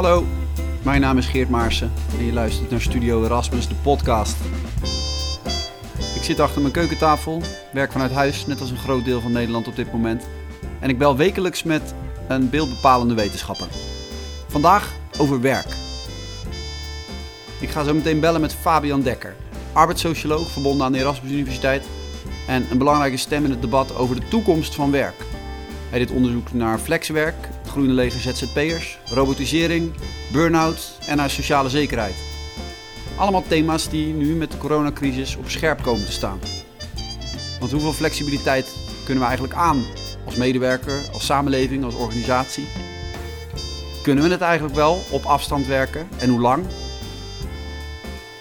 Hallo, mijn naam is Geert Maarsen en je luistert naar Studio Erasmus, de podcast. Ik zit achter mijn keukentafel, werk vanuit huis, net als een groot deel van Nederland op dit moment. En ik bel wekelijks met een beeldbepalende wetenschapper. Vandaag over werk. Ik ga zo meteen bellen met Fabian Dekker, arbeidssocioloog verbonden aan de Erasmus Universiteit en een belangrijke stem in het debat over de toekomst van werk. Hij deed onderzoek naar flexwerk, groene leger ZZP'ers, robotisering, burn-out en naar sociale zekerheid. Allemaal thema's die nu met de coronacrisis op scherp komen te staan. Want hoeveel flexibiliteit kunnen we eigenlijk aan als medewerker, als samenleving, als organisatie? Kunnen we het eigenlijk wel op afstand werken en hoe lang?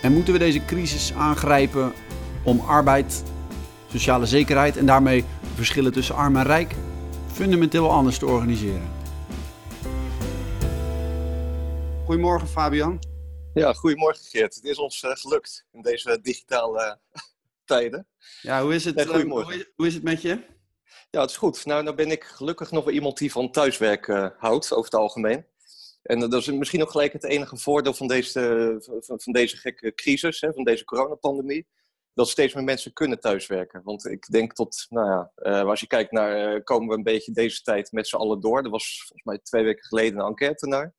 En moeten we deze crisis aangrijpen om arbeid, sociale zekerheid en daarmee verschillen tussen arm en rijk fundamenteel anders te organiseren? Goedemorgen Fabian. Ja, goedemorgen Geert. Het is ons uh, gelukt in deze digitale uh, tijden. Ja, hoe is het, goedemorgen. hoe, is, hoe is het met je? Ja, het is goed. Nou, nou ben ik gelukkig nog wel iemand die van thuiswerk eh, houdt, over het algemeen. En dat is misschien ook gelijk het enige voordeel van deze, van, van deze gekke crisis, hè, van deze coronapandemie. Dat steeds meer mensen kunnen thuiswerken. Want ik denk tot, nou ja, eh, als je kijkt naar, eh, komen we een beetje deze tijd met z'n allen door. Er was volgens mij twee weken geleden een enquête naar.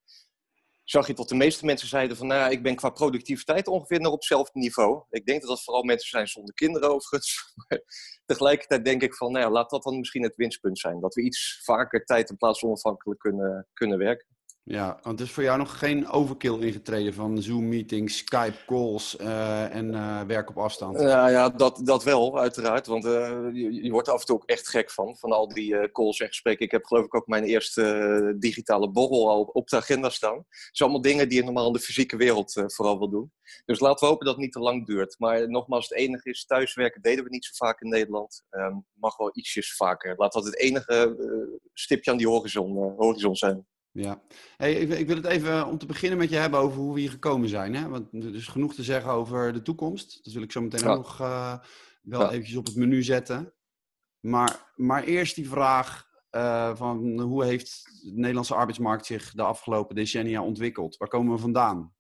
Zag je tot de meeste mensen zeiden van, nou ik ben qua productiviteit ongeveer nog op hetzelfde niveau. Ik denk dat dat vooral mensen zijn zonder kinderen overigens. Tegelijkertijd denk ik van, nou ja, laat dat dan misschien het winstpunt zijn. Dat we iets vaker tijd en plaats onafhankelijk kunnen, kunnen werken. Ja, want het is voor jou nog geen overkill ingetreden van Zoom-meetings, Skype-calls eh, en eh, werk op afstand. Ja, ja dat, dat wel, uiteraard. Want eh, je, je wordt er af en toe ook echt gek van. Van al die calls en gesprekken. Ik heb geloof ik ook mijn eerste digitale borrel al op de agenda staan. Het zijn allemaal dingen die je normaal in de fysieke wereld vooral wil doen. Dus laten we hopen dat het niet te lang duurt. Maar nogmaals, het enige is, thuiswerken deden we niet zo vaak in Nederland. Ehm, mag wel ietsjes vaker. Laat dat het enige stipje aan die horizon, horizon zijn. Ja, hey, ik, ik wil het even om te beginnen met je hebben over hoe we hier gekomen zijn. Hè? Want er is genoeg te zeggen over de toekomst. Dat wil ik zo meteen Ja. ook nog eh, wel Ja. eventjes op het menu zetten. Maar, maar eerst die vraag eh, van hoe heeft de Nederlandse arbeidsmarkt zich de afgelopen decennia ontwikkeld? Waar komen we vandaan?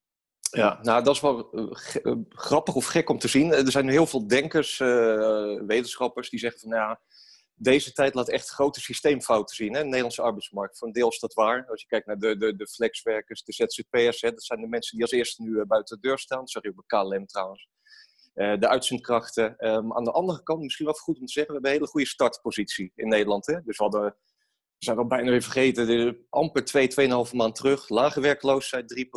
Ja, nou dat is wel eh, eh, grappig of gek om te zien. Er zijn heel veel denkers, eh, wetenschappers, die zeggen van nou ja, deze tijd laat echt grote systeemfouten zien, hè, de Nederlandse arbeidsmarkt. Voor een deel is dat waar. Als je kijkt naar de, de, de flexwerkers, de ZZP'ers, dat zijn de mensen die als eerste nu eh, buiten de deur staan. Dat zag je KLM trouwens. Eh, de uitzendkrachten. Ehm, aan de andere kant, misschien wel goed om te zeggen, we hebben een hele goede startpositie in Nederland. Hè? Dus we hadden, we zijn al bijna weer vergeten, de, amper 2, 2,5 maand terug. Lage werkloosheid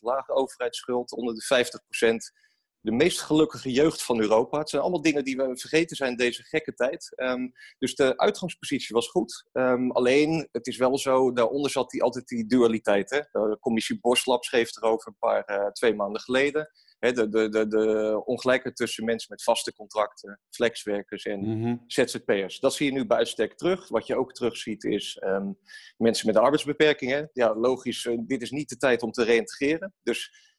3%, lage overheidsschuld onder de 50%. De meest gelukkige jeugd van Europa. Het zijn allemaal dingen die we vergeten zijn deze gekke tijd. Ehm, dus de uitgangspositie was goed. Ehm, alleen, het is wel zo, daaronder zat die, altijd die dualiteit. Hè? De commissie Boslab schreef erover een paar, eh, twee maanden geleden. Hè, de, de, de, de ongelijkheid tussen mensen met vaste contracten, flexwerkers en ZZP'ers. Dat zie je nu bij uitstek terug. Wat je ook terugziet is ehm, mensen met arbeidsbeperkingen. Ja, logisch, eh, dit is niet de tijd om te reïntegreren. Dus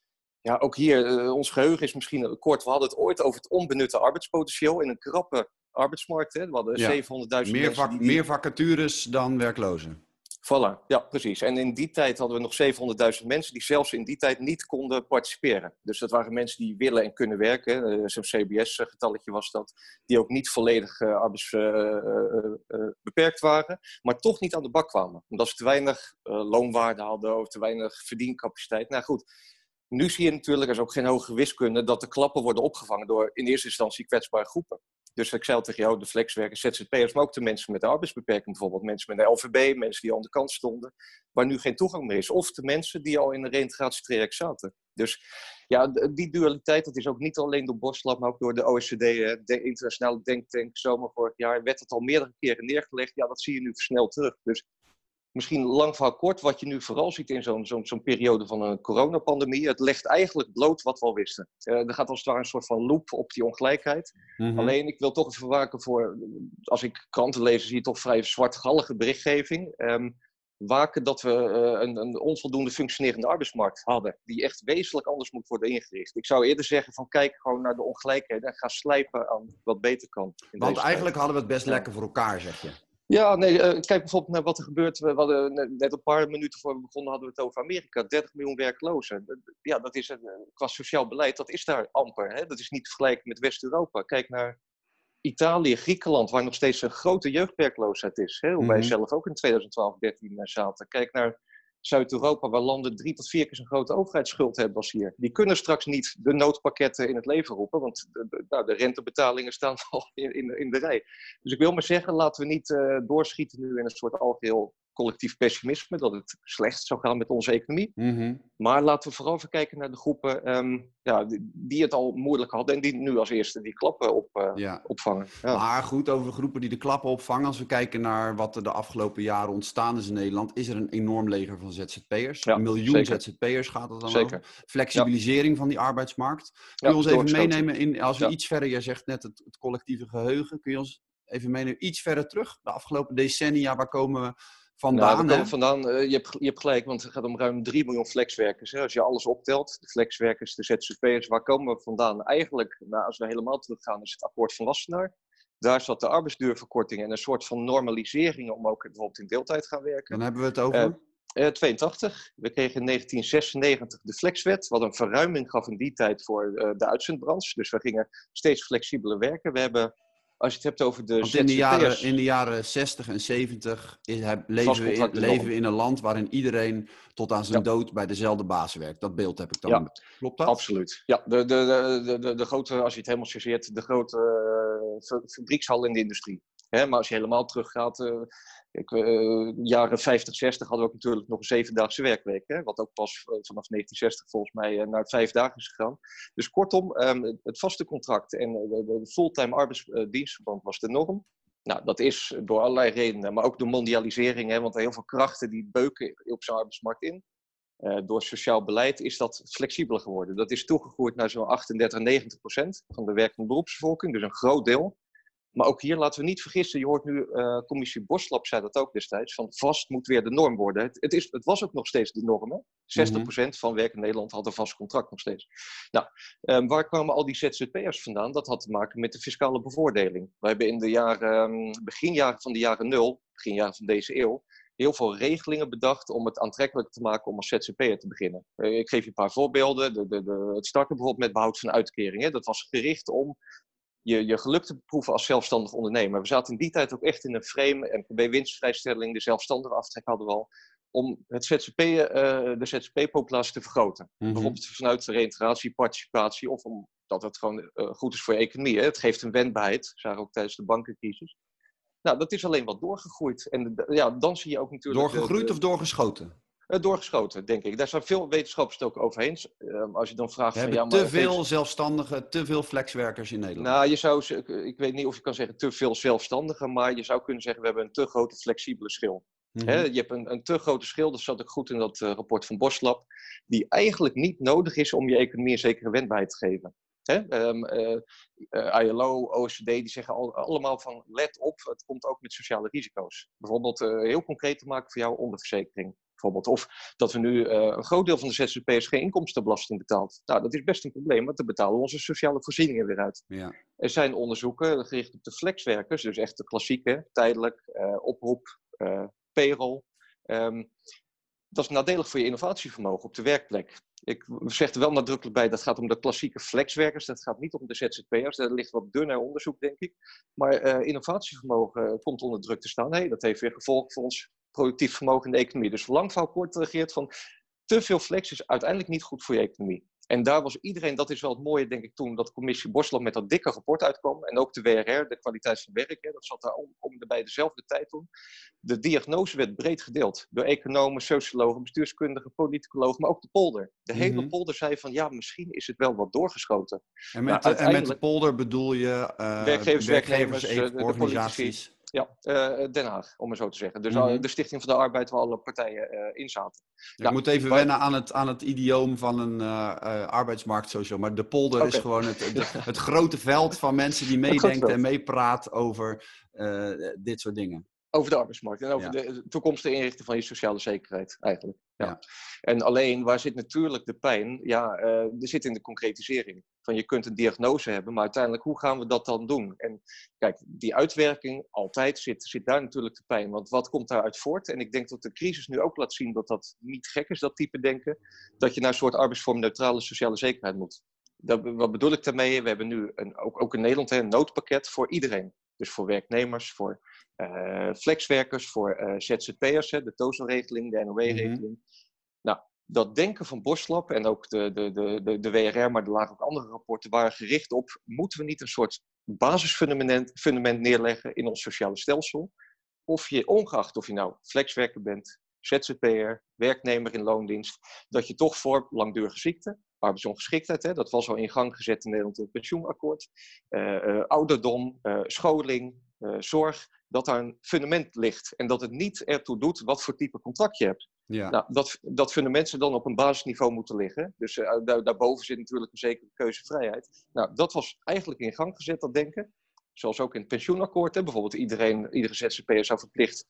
ja, ook hier, eh, ons geheugen is misschien kort. We hadden het ooit over het onbenutte arbeidspotentieel in een krappe arbeidsmarkt. Hè. We hadden Ja. 700.000 Meer, die- meer vacatures dan werklozen. Voilà, ja, precies. En in die tijd hadden we nog 700.000 mensen die zelfs in die tijd niet konden participeren. Dus dat waren mensen die willen en kunnen werken. eh, Zo'n CBS-getalletje was dat. Die ook niet volledig arbeidsbeperkt waren, maar toch niet aan de bak kwamen. Omdat ze te weinig eh, loonwaarde hadden of te weinig verdiencapaciteit. Nou goed, nu zie je natuurlijk, er is ook geen hogere wiskunde, dat de klappen worden opgevangen door in eerste instantie kwetsbare groepen. Dus ik zei tegen jou, de flexwerkers, ZZP'ers, maar ook de mensen met arbeidsbeperking bijvoorbeeld. Mensen met een LVB, mensen die aan de kant stonden, waar nu geen toegang meer is. Of de mensen die al in een reïntegratietraject zaten. Dus ja, die dualiteit, dat is ook niet alleen door Boslab, maar ook door de OECD, de internationale denktank, zomer vorig jaar, werd het al meerdere keren neergelegd. Ja, dat zie je nu versneld terug. Dus misschien lang verhaal kort, wat je nu vooral ziet in zo'n zo'n zo'n periode van een coronapandemie, het legt eigenlijk bloot wat we al wisten. Eh, er gaat als het ware een soort van loop op die ongelijkheid. Mhm. Alleen, ik wil toch even waken voor, als ik kranten lees, zie je toch vrij zwartgallige berichtgeving. Ehm, waken dat we eh, een, een onvoldoende functionerende arbeidsmarkt hadden, die echt wezenlijk anders moet worden ingericht. Ik zou eerder zeggen van kijk gewoon naar de ongelijkheid en ga slijpen aan wat beter kan. Want eigenlijk tijd. hadden we het best Ja. lekker voor elkaar, zeg je. Ja, nee, uh, kijk bijvoorbeeld naar wat er gebeurt. We hadden net een paar minuten voor we begonnen hadden we het over Amerika. 30 miljoen werklozen. Ja, dat is een, qua sociaal beleid, dat is daar amper. Hè? Dat is niet te vergelijken met West-Europa. Kijk naar Italië, Griekenland, waar nog steeds een grote jeugdwerkloosheid is. Hè? Hoe mm -hmm. wij zelf ook in 2012, 13 zaten. Kijk naar Zuid-Europa, waar landen drie tot vier keer zo'n grote overheidsschuld hebben als hier. Die kunnen straks niet de noodpakketten in het leven roepen, want de, nou, de rentebetalingen staan al in, in, in, de rij. Dus ik wil maar zeggen, laten we niet uh, doorschieten nu in een soort algeheel collectief pessimisme, dat het slecht zou gaan met onze economie. Mm -hmm. Maar laten we vooral even kijken naar de groepen um, ja, die, het al moeilijk hadden en die nu als eerste die klappen op, uh, ja. opvangen. Ja. Maar goed, over de groepen die de klappen opvangen, als we kijken naar wat er de afgelopen jaren ontstaan is in Nederland, is er een enorm leger van ZZP'ers. een miljoen. ZZP'ers gaat het dan zeker. over. Flexibilisering van die arbeidsmarkt. Kun je ons even meenemen in, als we iets verder, jij zegt net het, het collectieve geheugen, kun je ons even meenemen iets verder terug? De afgelopen decennia, waar komen we vandaan. Nou, vandaan uh, je, hebt, je hebt gelijk, want het gaat om ruim 3 miljoen flexwerkers. Hè. Als je alles optelt, de flexwerkers, de ZZP'ers, waar komen we vandaan? Eigenlijk, nou, als we helemaal teruggaan, is het akkoord van Wassenaar. Daar zat de arbeidsduurverkorting en een soort van normalisering om ook bijvoorbeeld in deeltijd te gaan werken. Dan hebben we het over? Uh, 82. We kregen in 1996 de flexwet, wat een verruiming gaf in die tijd voor uh, de uitzendbranche. Dus we gingen steeds flexibeler werken. We hebben als je het hebt over de Want in de, jaren, in de jaren 60 en 70 is, leven, we in, leven we in een land waarin iedereen tot aan zijn dood bij dezelfde baas werkt. Dat beeld heb ik dan. Ja. Klopt dat? Absoluut. Ja, de, de, de, de, de grote, als je het helemaal chargeert, de grote uh, fabriekshal in de industrie. Hè, maar als je helemaal teruggaat, uh, ik, uh, jaren 50, 60 hadden we ook natuurlijk nog een zevendaagse werkweek. Hè, wat ook pas vanaf 1960 volgens mij naar vijf dagen is gegaan. Dus kortom, um, het vaste contract en de, fulltime arbeidsdienstverband was de norm. Nou, dat is door allerlei redenen, maar ook door mondialisering, hè, want er heel veel krachten die beuken op zo'n arbeidsmarkt in. Door sociaal beleid is dat flexibeler geworden. Dat is toegegroeid naar zo'n 38, 90 procent van de werkende beroepsbevolking, dus een groot deel. Maar ook hier laten we niet vergissen, je hoort nu, uh, commissie Boslap zei dat ook destijds, van vast moet weer de norm worden. Het, het, is, het was ook nog steeds de norm. Hè? 60% mm -hmm. van werk in Nederland had een vast contract nog steeds. Nou, um, waar kwamen al die ZZP'ers vandaan? Dat had te maken met de fiscale bevoordeling. We hebben in de jaren, um, beginjaren van de jaren nul, beginjaren van deze eeuw, heel veel regelingen bedacht om het aantrekkelijk te maken om als ZZP'er te beginnen. Uh, ik geef je een paar voorbeelden. De, de, de, het starten bijvoorbeeld met behoud van uitkeringen. Dat was gericht om je, je geluk te beproeven als zelfstandig ondernemer. We zaten in die tijd ook echt in een frame, MKB-winstvrijstelling, de zelfstandige aftrek hadden we al, om het ZZP, uh, de ZZP-populatie te vergroten. Mm -hmm. Bijvoorbeeld vanuit de reintegratie, participatie, of omdat het gewoon uh, goed is voor je economie. Hè? Het geeft een wendbaarheid, zagen we ook tijdens de bankencrisis. Nou, dat is alleen wat doorgegroeid. En ja, dan zie je ook natuurlijk... Doorgegroeid de, of doorgeschoten? Uh, doorgeschoten, denk ik. Daar zijn veel wetenschappers het ook overheen. Uh, als je dan vraagt... We van, ja, maar te veel heeft... zelfstandigen, te veel flexwerkers in Nederland. Nou, je zou, ik weet niet of je kan zeggen te veel zelfstandigen, maar je zou kunnen zeggen we hebben een te grote flexibele schil. Mm -hmm. je hebt een, een, te grote schil, dat zat ook goed in dat uh, rapport van Boslab, die eigenlijk niet nodig is om je economie een zekere wendbaarheid te geven. Um, uh, ILO, OECD, die zeggen al, allemaal van let op, het komt ook met sociale risico's. Bijvoorbeeld heel concreet te maken voor jouw onderverzekering. Of dat we nu uh, een groot deel van de ZZP'ers geen inkomstenbelasting betaalt. Nou, dat is best een probleem, want dan betalen we onze sociale voorzieningen weer uit. Ja. Er zijn onderzoeken gericht op de flexwerkers, dus echt de klassieke, tijdelijk, uh, oproep, uh, payroll. Um, dat is nadelig voor je innovatievermogen op de werkplek. Ik zeg er wel nadrukkelijk bij, dat gaat om de klassieke flexwerkers, dat gaat niet om de ZZP'ers. Daar ligt wat dunner onderzoek, denk ik. Maar uh, innovatievermogen komt onder druk te staan. Hey, dat heeft weer gevolgen voor ons productief vermogen in de economie. Dus lang verhaal kort regeert van te veel flex is uiteindelijk niet goed voor je economie. En daar was iedereen, dat is wel het mooie denk ik toen, dat de commissie Bosland met dat dikke rapport uitkwam. En ook de WRR, de kwaliteit van werk, hè, dat zat daar om, om de bij dezelfde tijd toen. De diagnose werd breed gedeeld door economen, sociologen, bestuurskundigen, politicologen, maar ook de polder. De hele mm -hmm. polder zei van ja, misschien is het wel wat doorgeschoten. En met, nou, en met de polder bedoel je uh, werkgevers, werkgevers, de, organisaties. De ja, uh, Den Haag, om het zo te zeggen. Dus mm -hmm. de Stichting van de Arbeid waar alle partijen uh, in zaten. Ik moet even maar... wennen aan het, aan het idioom van een uh, arbeidsmarkt sowieso. Maar de polder okay. is gewoon het, het, het, grote veld van mensen die meedenken en meepraat over dit soort dingen. Over de arbeidsmarkt en over ja. de toekomstige inrichting van je sociale zekerheid eigenlijk. Ja. ja. En alleen, waar zit natuurlijk de pijn? Ja, er zit in de concretisering. Van je kunt een diagnose hebben, maar uiteindelijk hoe gaan we dat dan doen? En kijk, die uitwerking altijd zit, zit daar natuurlijk de pijn. Want wat komt daaruit voort? En ik denk dat de crisis nu ook laat zien dat dat niet gek is, dat type denken. Dat je naar een soort arbeidsvormneutrale sociale zekerheid moet. Dat, wat bedoel ik daarmee? We hebben nu een, ook, ook in Nederland een noodpakket voor iedereen. Dus voor werknemers, voor uh, flexwerkers, voor uh, ZZP'ers, de TOZO-regeling, de NOW-regeling. Mhm. Nou, dat denken van Boslap en ook de, de, de, de, WRR, maar er lagen ook andere rapporten, waren gericht op, moeten we niet een soort basisfundament fundament neerleggen in ons sociale stelsel? Of je, ongeacht of je nou flexwerker bent, ZZP'er, werknemer in loondienst, dat je toch voor langdurige ziekte, arbeidsongeschiktheid, hè, dat was al in gang gezet in Nederland in het pensioenakkoord, uh, uh, ouderdom, uh, scholing, zorg, dat daar een fundament ligt en dat het niet ertoe doet wat voor type contract je hebt. Ja. Nou, dat, dat fundament ze dan op een basisniveau moeten liggen. Dus daar, daarboven zit natuurlijk een zekere keuzevrijheid. Nou, dat was eigenlijk in gang gezet, dat denken. Zoals ook in het pensioenakkoord. Hè. Bijvoorbeeld iedereen, iedere ZZP'er zou verplicht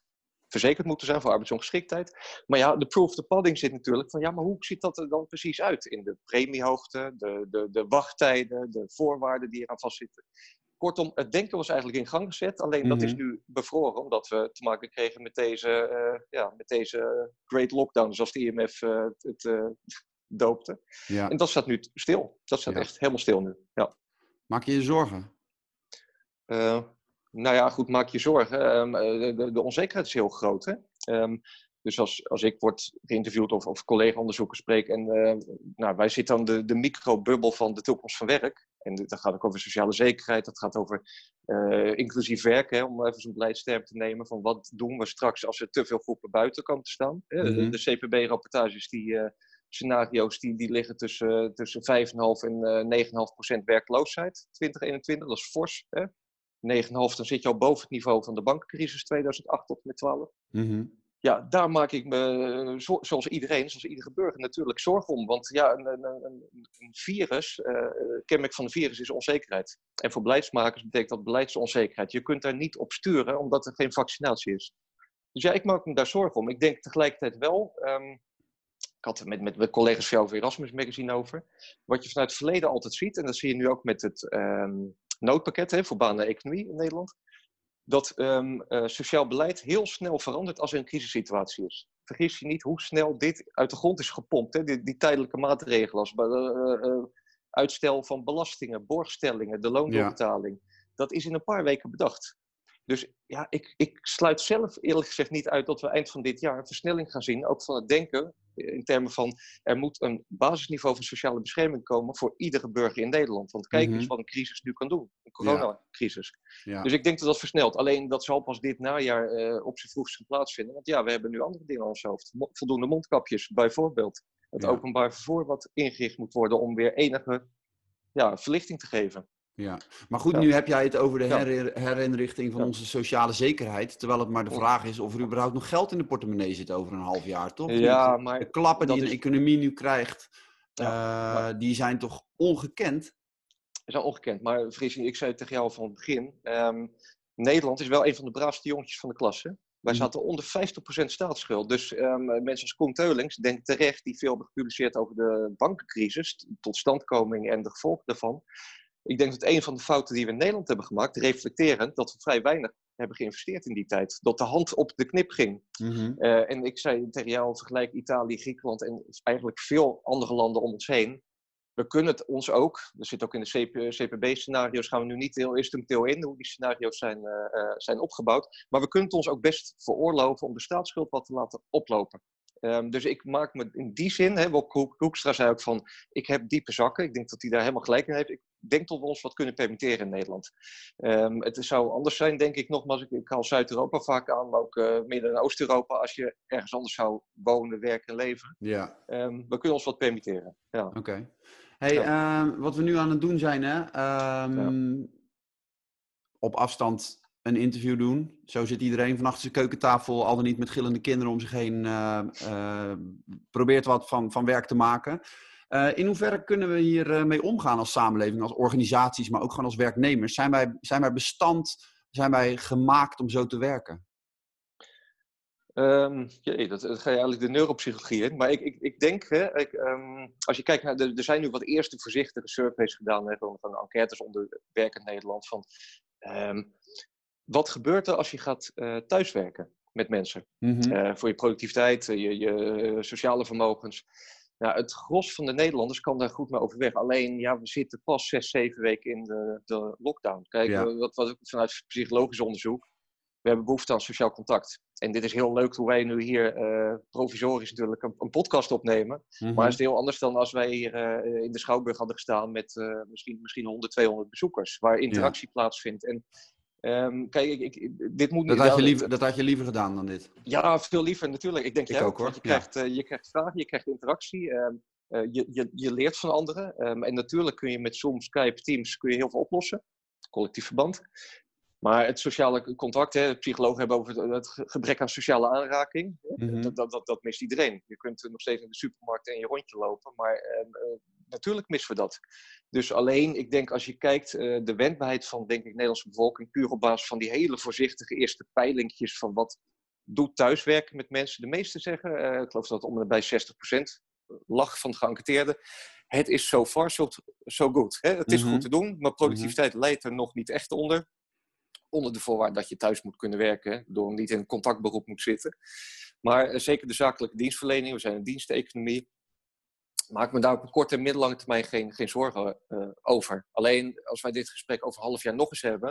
verzekerd moeten zijn voor arbeidsongeschiktheid. Maar ja, de proof of the pudding zit natuurlijk van ja, maar hoe ziet dat er dan precies uit? In de premiehoogte, de, de, de wachttijden, de voorwaarden die eraan vastzitten. Kortom, het denken was eigenlijk in gang gezet. Alleen dat is mhm. nu bevroren, omdat we te maken kregen met deze, uh, ja, met deze great lockdown, zoals de IMF uh, het uh, doopte. Ja. En dat staat nu stil. Dat staat echt helemaal stil nu. Ja. Maak je je zorgen? Nou ja, goed, maak je zorgen. Um, de, de, onzekerheid is heel groot. Hè? Um, dus als, als ik word geïnterviewd of, of collega-onderzoekers spreek en nou, wij zitten aan de, de microbubbel van de toekomst van werk. En dat gaat ook over sociale zekerheid, dat gaat over uh, inclusief werk, hè, om even zo'n beleidsterm te nemen van wat doen we straks als er te veel groepen buiten komen te staan. Mm -hmm. De, de CPB-rapportages, die uh, scenario's, die, die liggen tussen, tussen 5,5 en 9,5 procent werkloosheid 2021, dat is fors. Hè? 9,5, dan zit je al boven het niveau van de bankencrisis 2008 tot met 12. Mm Ja, daar maak ik me, zoals iedereen, zoals iedere burger, natuurlijk zorgen om. Want ja, een, een, een virus, uh, kenmerk van een virus is onzekerheid. En voor beleidsmakers betekent dat beleidsonzekerheid. Je kunt daar niet op sturen, omdat er geen vaccinatie is. Dus ja, ik maak me daar zorgen om. Ik denk tegelijkertijd wel, um, ik had het met, met, collega's van jou over Erasmus Magazine over, wat je vanuit het verleden altijd ziet, en dat zie je nu ook met het um, noodpakket hè, voor banen en economie in Nederland. Dat um, uh, sociaal beleid heel snel verandert als er een crisissituatie is. Vergis je niet hoe snel dit uit de grond is gepompt. Hè? Die, die tijdelijke maatregelen als uh, uh, uitstel van belastingen, borgstellingen, de loondoorbetaling. Dat is in een paar weken bedacht. Dus ja, ik, ik sluit zelf eerlijk gezegd niet uit dat we eind van dit jaar een versnelling gaan zien, ook van het denken in termen van er moet een basisniveau van sociale bescherming komen voor iedere burger in Nederland. Want kijk eens mhm. wat een crisis nu kan doen, een coronacrisis. Ja. Dus ik denk dat dat versnelt. Alleen dat zal pas dit najaar uh, op zijn vroegst plaatsvinden. Want ja, we hebben nu andere dingen aan ons hoofd. Voldoende mondkapjes bijvoorbeeld. Het openbaar vervoer wat ingericht moet worden om weer enige ja, verlichting te geven. Ja, maar goed, nu heb jij het over de her herinrichting van onze sociale zekerheid. Terwijl het maar de vraag is of er überhaupt nog geld in de portemonnee zit over een half jaar, toch? Ja, maar de klappen die een economie nu krijgt, uh, die zijn toch ongekend? Zijn ongekend, maar Friesie, ik zei het tegen jou van het begin. Um, Nederland is wel een van de braafste jongetjes van de klas. Hè? Wij mhm. zaten onder 50% staatsschuld. Dus um, mensen als Koen Teulings terecht, die veel hebben gepubliceerd over de bankencrisis, totstandkoming en de gevolgen daarvan. Ik denk dat een van de fouten die we in Nederland hebben gemaakt, reflecterend, dat we vrij weinig hebben geïnvesteerd in die tijd. Dat de hand op de knip ging. Mm en ik zei tegen jou, vergelijk Italië, Griekenland en eigenlijk veel andere landen om ons heen. We kunnen het ons ook, er zit ook in de CPB-scenario's, gaan we nu niet heel instrumenteel in hoe die scenario's zijn, uh, zijn opgebouwd. Maar we kunnen het ons ook best veroorloven om de staatsschuld wat te laten oplopen. Um, dus ik maak me in die zin, hè, Hoekstra zei ook van, ik heb diepe zakken. Ik denk dat hij daar helemaal gelijk in heeft. Ik denk dat we ons wat kunnen permitteren in Nederland. Um, het zou anders zijn, denk ik nogmaals. Ik, ik haal Zuid-Europa vaak aan, maar ook uh, Midden- en Oost-Europa. Als je ergens anders zou wonen, werken en leven. Ja. Um, we kunnen ons wat permitteren. Ja. Oké. Hey, ja. wat we nu aan het doen zijn, hè? Ja. op afstand een interview doen. Zo zit iedereen van achter zijn keukentafel, al dan niet met gillende kinderen om zich heen, uh, uh, probeert wat van, van werk te maken. Uh, in hoeverre kunnen we hier mee omgaan als samenleving, als organisaties, maar ook gewoon als werknemers? Zijn wij, zijn wij bestand, zijn wij gemaakt om zo te werken? Um, jee, dat, dat, ga je eigenlijk de neuropsychologie in. Maar ik, ik, ik denk, hè, ik, um, als je kijkt naar, de, er zijn nu wat eerste voorzichtige surveys gedaan, hè, van, van enquêtes onder werkend Nederland, van um, wat gebeurt er als je gaat uh, thuiswerken met mensen? Mm -hmm. uh, voor je productiviteit, je, je sociale vermogens. Nou, het gros van de Nederlanders kan daar goed mee overweg. Alleen, ja, we zitten pas zes, zeven weken in de, de lockdown. Kijk, ja. wat, wat vanuit psychologisch onderzoek we hebben behoefte aan sociaal contact. En dit is heel leuk hoe wij nu hier uh, provisorisch natuurlijk een, een, podcast opnemen. Mm -hmm. Maar het is heel anders dan als wij hier uh, in de Schouwburg hadden gestaan met uh, misschien, misschien 100, 200 bezoekers. Waar interactie ja. plaatsvindt. En um, kijk, ik, ik, dit moet dat had, je liever, dat had je liever gedaan dan dit? Ja, veel liever natuurlijk. Ik denk ik ja, ook hoor. Je krijgt, ja. je krijgt vragen, je krijgt interactie. Um, je, je, je leert van anderen. Um, en natuurlijk kun je met Zoom, Skype, Teams kun je heel veel oplossen. Collectief verband. Maar het sociale contact, hè, psychologen hebben over het gebrek aan sociale aanraking. Mm -hmm. dat, dat, dat, dat, mist iedereen. Je kunt nog steeds in de supermarkt en je rondje lopen, maar eh, natuurlijk missen we dat. Dus alleen, ik denk als je kijkt, uh, de wendbaarheid van denk ik, de Nederlandse bevolking, puur op basis van die hele voorzichtige eerste peilingjes van wat doet thuiswerken met mensen. De meesten zeggen, uh, ik geloof dat om en bij 60% lag van de geënquêteerden. Het is so far so, so good. Hè? Het is mm -hmm. goed te doen, maar productiviteit mm -hmm. leidt er nog niet echt onder onder de voorwaarde dat je thuis moet kunnen werken, door niet in een contactberoep moet zitten. Maar uh, zeker de zakelijke dienstverlening, we zijn een diensteconomie, maak me daar op korte en middellange termijn geen, geen zorgen uh, over. Alleen als wij dit gesprek over een half jaar nog eens hebben,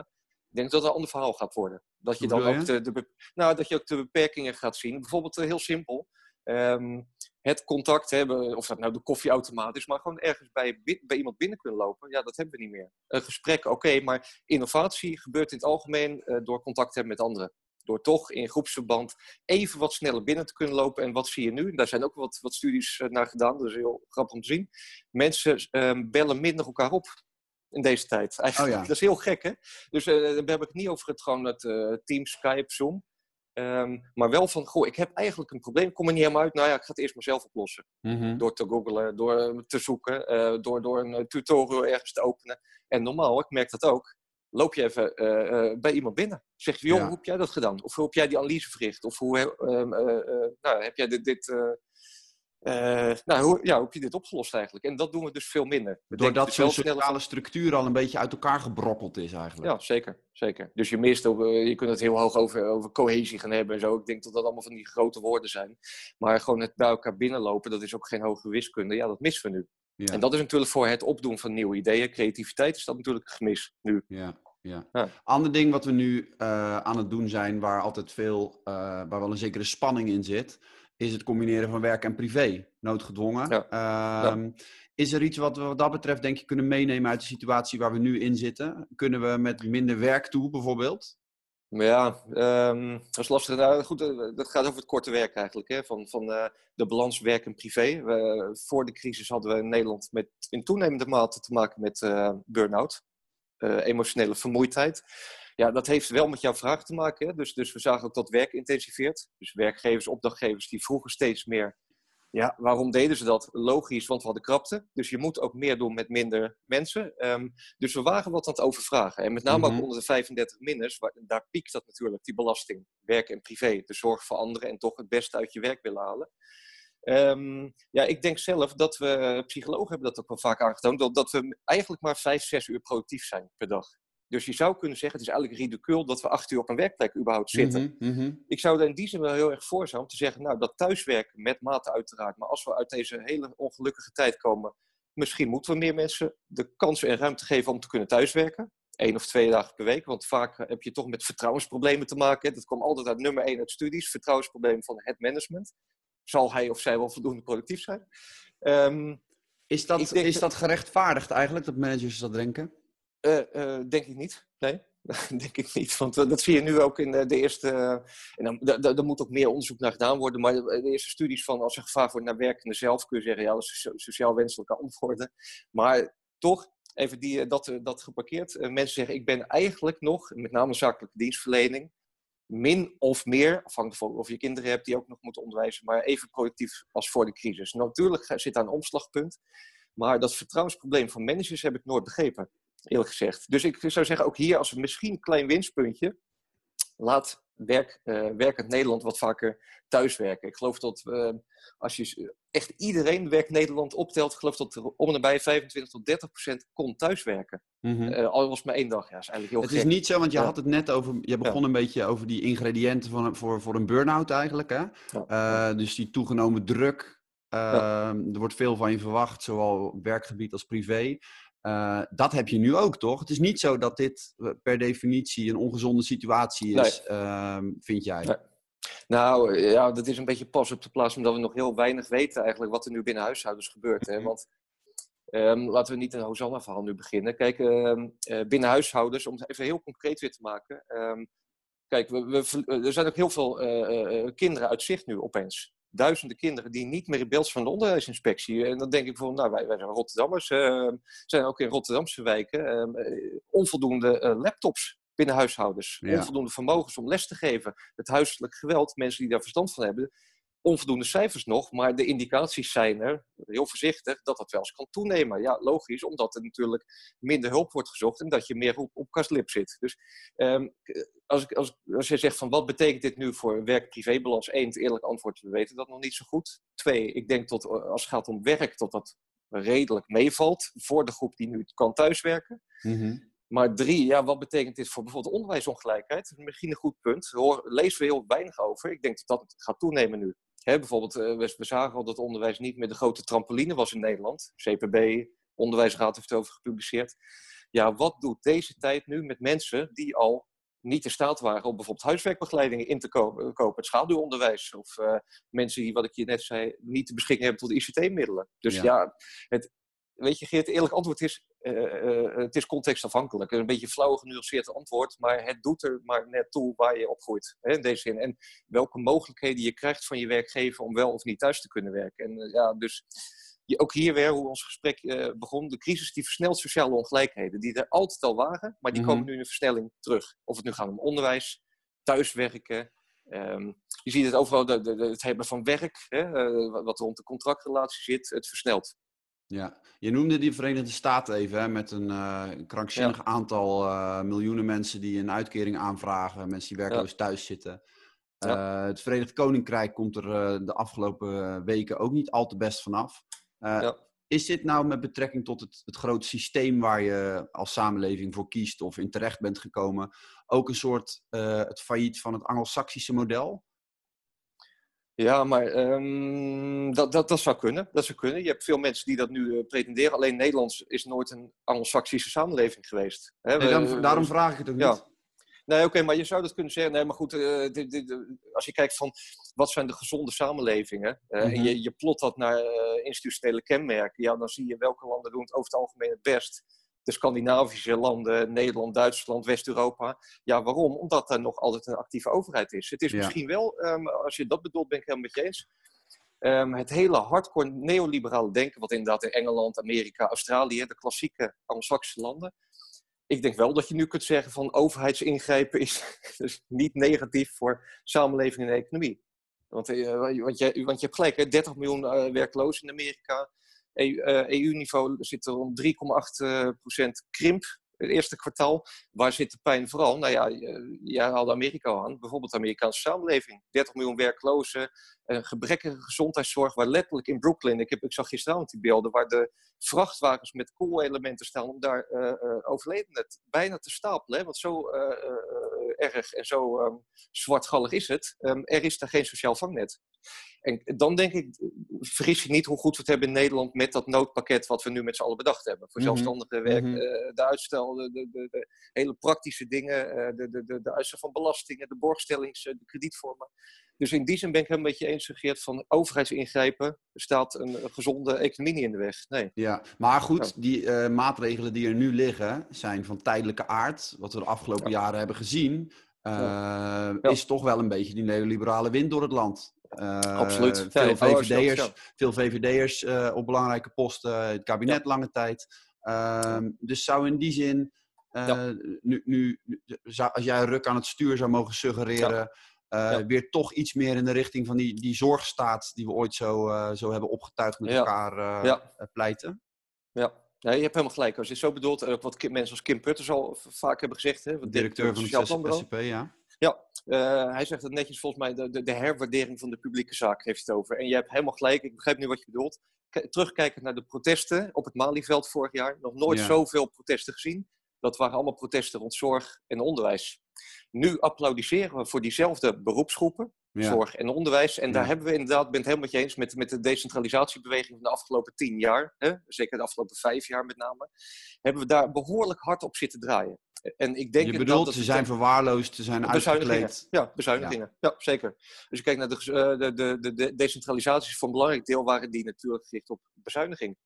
ik denk dat het een ander verhaal gaat worden. Dat je dan ook de, de, nou, dat je ook de beperkingen gaat zien. Bijvoorbeeld uh, heel simpel. Um, het contact hebben, of dat nou de koffieautomaat is, maar gewoon ergens bij, bij iemand binnen kunnen lopen, ja, dat hebben we niet meer. Een gesprek, oké, okay, maar innovatie gebeurt in het algemeen uh, door contact hebben met anderen. Door toch in groepsverband even wat sneller binnen te kunnen lopen. En wat zie je nu? Daar zijn ook wat, wat studies uh, naar gedaan, dat is heel grappig om te zien. Mensen um, bellen minder elkaar op in deze tijd. Eigenlijk, oh ja. Dat is heel gek, hè? Dus uh, daar heb ik het niet over het, gewoon het Team, Skype, Zoom. Um, maar wel van, goh, ik heb eigenlijk een probleem, kom er niet helemaal uit. Nou ja, ik ga het eerst maar zelf oplossen. Mm -hmm. Door te googlen, door te zoeken, uh, door, door een tutorial ergens te openen. En normaal, ik merk dat ook, loop je even uh, uh, bij iemand binnen. Zeg je, joh, ja. hoe heb jij dat gedaan? Of hoe heb jij die analyse verricht? Of hoe nou, heb jij dit, dit uh, nou, hoe, ja, hoe heb je dit opgelost eigenlijk? En dat doen we dus veel minder. We Doordat zo'n sociale structuur al een beetje uit elkaar gebrokkeld is eigenlijk. Ja, zeker. zeker. Dus je mist je kunt het heel hoog over, over cohesie gaan hebben en zo. Ik denk dat dat allemaal van die grote woorden zijn. Maar gewoon het bij elkaar binnenlopen, dat is ook geen hoge wiskunde. Ja, dat missen we nu. Ja. En dat is natuurlijk voor het opdoen van nieuwe ideeën. Creativiteit is dat natuurlijk gemis nu. Ja. Ja. ja. Ander ding wat we nu uh, aan het doen zijn, waar altijd veel, waar wel een zekere spanning in zit, is het combineren van werk en privé, noodgedwongen. Ja. Ja. Is er iets wat we wat dat betreft denk je kunnen meenemen uit de situatie waar we nu in zitten? Kunnen we met minder werk toe bijvoorbeeld? Ja, um, dat is lastig. Nou, goed, dat gaat over het korte werk eigenlijk. Hè? Van, van uh, de balans werk en privé. We, voor de crisis hadden we in Nederland met, in toenemende mate te maken met uh, burn-out. Emotionele vermoeidheid. Ja, dat heeft wel met jouw vraag te maken. Dus, dus we zagen ook dat werk intensiveert. Dus werkgevers, opdrachtgevers, die vroegen steeds meer. Ja, waarom deden ze dat? Logisch, want we hadden krapte. Dus je moet ook meer doen met minder mensen. Um, dus we waren wat aan het overvragen. En met name mm-hmm. ook onder de 35 minners, waar, daar piekt dat natuurlijk, die belasting. Werk en privé, de zorg voor anderen en toch het beste uit je werk willen halen. Um, ja, ik denk zelf dat we, psychologen hebben dat ook wel vaak aangetoond, dat we eigenlijk maar 5, 6 uur productief zijn per dag. Dus je zou kunnen zeggen, het is eigenlijk ridicul dat we acht uur op een werkplek überhaupt zitten. Mm -hmm. Ik zou er in die zin wel heel erg voor zijn om te zeggen, nou dat thuiswerken met mate uiteraard, maar als we uit deze hele ongelukkige tijd komen, misschien moeten we meer mensen de kans en ruimte geven om te kunnen thuiswerken. Eén of twee dagen per week, want vaak heb je toch met vertrouwensproblemen te maken. Dat komt altijd uit nummer één uit studies, vertrouwensproblemen van het management. Zal hij of zij wel voldoende productief zijn? Um, is, dat, is dat gerechtvaardigd eigenlijk, dat managers dat denken? Uh, uh, denk ik niet. Nee, denk ik niet. Want uh, dat zie je nu ook in de eerste. en dan, er moet ook meer onderzoek naar gedaan worden. Maar de, de eerste studies van als er gevaar wordt naar werkende zelf, kun je zeggen, ja, dat is sociaal wenselijke antwoorden. Maar toch, even die, dat, dat geparkeerd. mensen zeggen, ik ben eigenlijk nog, met name zakelijke dienstverlening, min of meer, afhankelijk van of je kinderen hebt die ook nog moeten onderwijzen, maar even productief als voor de crisis. Natuurlijk zit daar een omslagpunt. Maar dat vertrouwensprobleem van managers heb ik nooit begrepen eerlijk gezegd. Dus ik zou zeggen, ook hier als misschien een klein winstpuntje, laat werk, uh, werkend Nederland wat vaker thuiswerken. Ik geloof dat uh, als je echt iedereen werk Nederland optelt, ik geloof dat er om en nabij 25 tot 30 procent kon thuiswerken. Mm uh, al was maar één dag. Ja, is eigenlijk heel het gek. is niet zo, want je had het net over, je begon Ja. een beetje over die ingrediënten van, voor, voor een burn-out eigenlijk. Hè? Ja. Uh, dus die toegenomen druk. Ja. Er wordt veel van je verwacht, zowel op werkgebied als privé. Uh, dat heb je nu ook, toch? Het is niet zo dat dit per definitie een ongezonde situatie is, Nee. uh, vind jij? Nee. Nou, ja, dat is een beetje pas op de plaats, omdat we nog heel weinig weten eigenlijk wat er nu binnen huishoudens gebeurt. Hè? Want um, laten we niet een Hosanna-verhaal nu beginnen. Kijk, um, uh, binnen huishoudens, om het even heel concreet weer te maken. Um, kijk, we, we, er zijn ook heel veel kinderen uit zicht nu opeens duizenden kinderen die niet meer in beeld van de onderwijsinspectie. En dan denk ik bijvoorbeeld, nou, wij, wij zijn Rotterdammers, uh, zijn ook in Rotterdamse wijken, uh, onvoldoende uh, laptops binnen huishoudens. Ja. Onvoldoende vermogens om les te geven. Het huiselijk geweld, mensen die daar verstand van hebben. Onvoldoende cijfers nog, maar de indicaties zijn er, heel voorzichtig, dat dat wel eens kan toenemen. Ja, logisch, omdat er natuurlijk minder hulp wordt gezocht en dat je meer op, op kastlip zit. Dus um, als, ik, als, als je zegt van wat betekent dit nu voor werk-privébalans? Eén, het eerlijk antwoord, we weten dat nog niet zo goed. Twee, ik denk dat als het gaat om werk, dat dat redelijk meevalt voor de groep die nu kan thuiswerken. Mm -hmm. Maar drie, ja, wat betekent dit voor bijvoorbeeld onderwijsongelijkheid? Misschien een goed punt. Daar lezen we heel weinig over. Ik denk dat dat gaat toenemen nu. He, bijvoorbeeld, uh, we, we, zagen al dat onderwijs niet meer de grote trampoline was in Nederland. CPB, Onderwijsraad heeft erover gepubliceerd. Ja, wat doet deze tijd nu met mensen die al niet in staat waren om bijvoorbeeld huiswerkbegeleidingen in te kopen, het schaduwonderwijs. Of uh, mensen die, wat ik je net zei, niet de beschikking hebben tot ICT-middelen. Dus ja, ja het, weet je, Geert, het eerlijk antwoord is, uh, uh, het is contextafhankelijk. Een beetje flauw genuanceerd antwoord, maar het doet er maar net toe waar je opgroeit. Hè, in deze zin. En welke mogelijkheden je krijgt van je werkgever om wel of niet thuis te kunnen werken. En ja, dus ook hier weer, hoe ons gesprek begon, de crisis die versnelt sociale ongelijkheden. Die er altijd al waren, maar die mm -hmm. komen nu in een versnelling terug. Of het nu gaat om onderwijs, thuiswerken. Um, je ziet het overal, de, het hebben van werk, hè, wat rond de contractrelatie zit, het versnelt. Ja, je noemde die Verenigde Staten even, hè, met een uh, krankzinnig ja. aantal miljoenen mensen die een uitkering aanvragen, mensen die werkloos ja. thuis zitten. Ja. Het Verenigd Koninkrijk komt er de afgelopen weken ook niet al te best vanaf. Is dit nou met betrekking tot het, het grote systeem waar je als samenleving voor kiest of in terecht bent gekomen, ook een soort het failliet van het Anglo-Saxische model? Ja, maar um, dat, dat, dat zou kunnen. Dat zou kunnen. Je hebt veel mensen die dat nu uh, pretenderen. Alleen Nederlands is nooit een Anglo-Saxische samenleving geweest. Hè? Nee, daarom vraag ik het ook ja. niet. Nee, oké, okay, maar je zou dat kunnen zeggen. Nee, maar goed, uh, dit, dit, als je kijkt van wat zijn de gezonde samenlevingen uh, mm -hmm. en je, je plot dat naar uh, institutionele kenmerken, ja, dan zie je welke landen doen het over het algemeen het best. De Scandinavische landen, Nederland, Duitsland, West-Europa. Ja, waarom? Omdat er nog altijd een actieve overheid is. Het is Ja. misschien wel, um, als je dat bedoelt, ben ik helemaal met je eens. Um, het hele hardcore neoliberale denken, wat inderdaad in Engeland, Amerika, Australië, de klassieke Anglo-Saxische landen. Ik denk wel dat je nu kunt zeggen van overheidsingrijpen is dus niet negatief voor samenleving en economie. Want, uh, want, je, want je hebt gelijk, hè, 30 miljoen uh, werklozen in Amerika. EU-niveau uh, zit er om 3,8% krimp het eerste kwartaal. Waar zit de pijn vooral? Nou ja, jij haalde Amerika aan. Bijvoorbeeld de Amerikaanse samenleving. 30 miljoen werklozen. Een gebrekkige gezondheidszorg. Waar letterlijk in Brooklyn, ik, heb, ik zag gisteravond die beelden, waar de vrachtwagens met koolelementen staan om daar uh, uh, overledenen bijna te stapelen. Want zo erg en zo um, zwartgallig is het. Um, er is daar geen sociaal vangnet. En dan denk ik, vergis je niet hoe goed we het hebben in Nederland met dat noodpakket wat we nu met z'n allen bedacht hebben. Voor zelfstandige werk, mm -hmm. uh, de uitstel, de, de, de, de, hele praktische dingen, uh, de, de, de, de uitstel van belastingen, de borgstellings, de kredietvormen. Dus in die zin ben ik helemaal met je eens, Geert, van overheidsingrijpen staat een, een gezonde economie niet in de weg. Nee. Ja, maar goed, ja. die uh, maatregelen die er nu liggen zijn van tijdelijke aard. Wat we de afgelopen ja. jaren hebben gezien, ja. is toch wel een beetje die neoliberale wind door het land. Absoluut. Veel ja, VVD'ers, ja. veel VVD'ers uh, op belangrijke posten, het kabinet ja. lange tijd. Uh, dus zou in die zin, nu, nu, als jij Ruk aan het stuur zou mogen suggereren, uh, weer toch iets meer in de richting van die, die zorgstaat die we ooit zo, uh, zo hebben opgetuigd met elkaar uh, pleiten? Ja. Ja, je hebt helemaal gelijk. Als je het zo bedoelt, ook wat mensen als Kim Putters al vaak hebben gezegd. Hè, directeur van het SCP, ja. Ja, uh, hij zegt het netjes volgens mij, de, de, de, herwaardering van de publieke zaak heeft het over. En je hebt helemaal gelijk, ik begrijp nu wat je bedoelt. K terugkijkend naar de protesten op het Malieveld vorig jaar, nog nooit ja. zoveel protesten gezien. Dat waren allemaal protesten rond zorg en onderwijs. Nu applaudisseren we voor diezelfde beroepsgroepen, ja. zorg en onderwijs. En daar hebben we inderdaad, ik ben het helemaal met je eens, met, met de decentralisatiebeweging van de afgelopen tien jaar, hè, zeker de afgelopen vijf jaar met name, hebben we daar behoorlijk hard op zitten draaien. En ik denk je bedoelt, dat ze zijn verwaarloosd, ze zijn uitgekleed. Ja, bezuinigingen. Ja. ja. zeker. Als je kijkt naar de, de, de, de, de decentralisatie, voor een belangrijk deel waren die natuurlijk gericht op bezuiniging.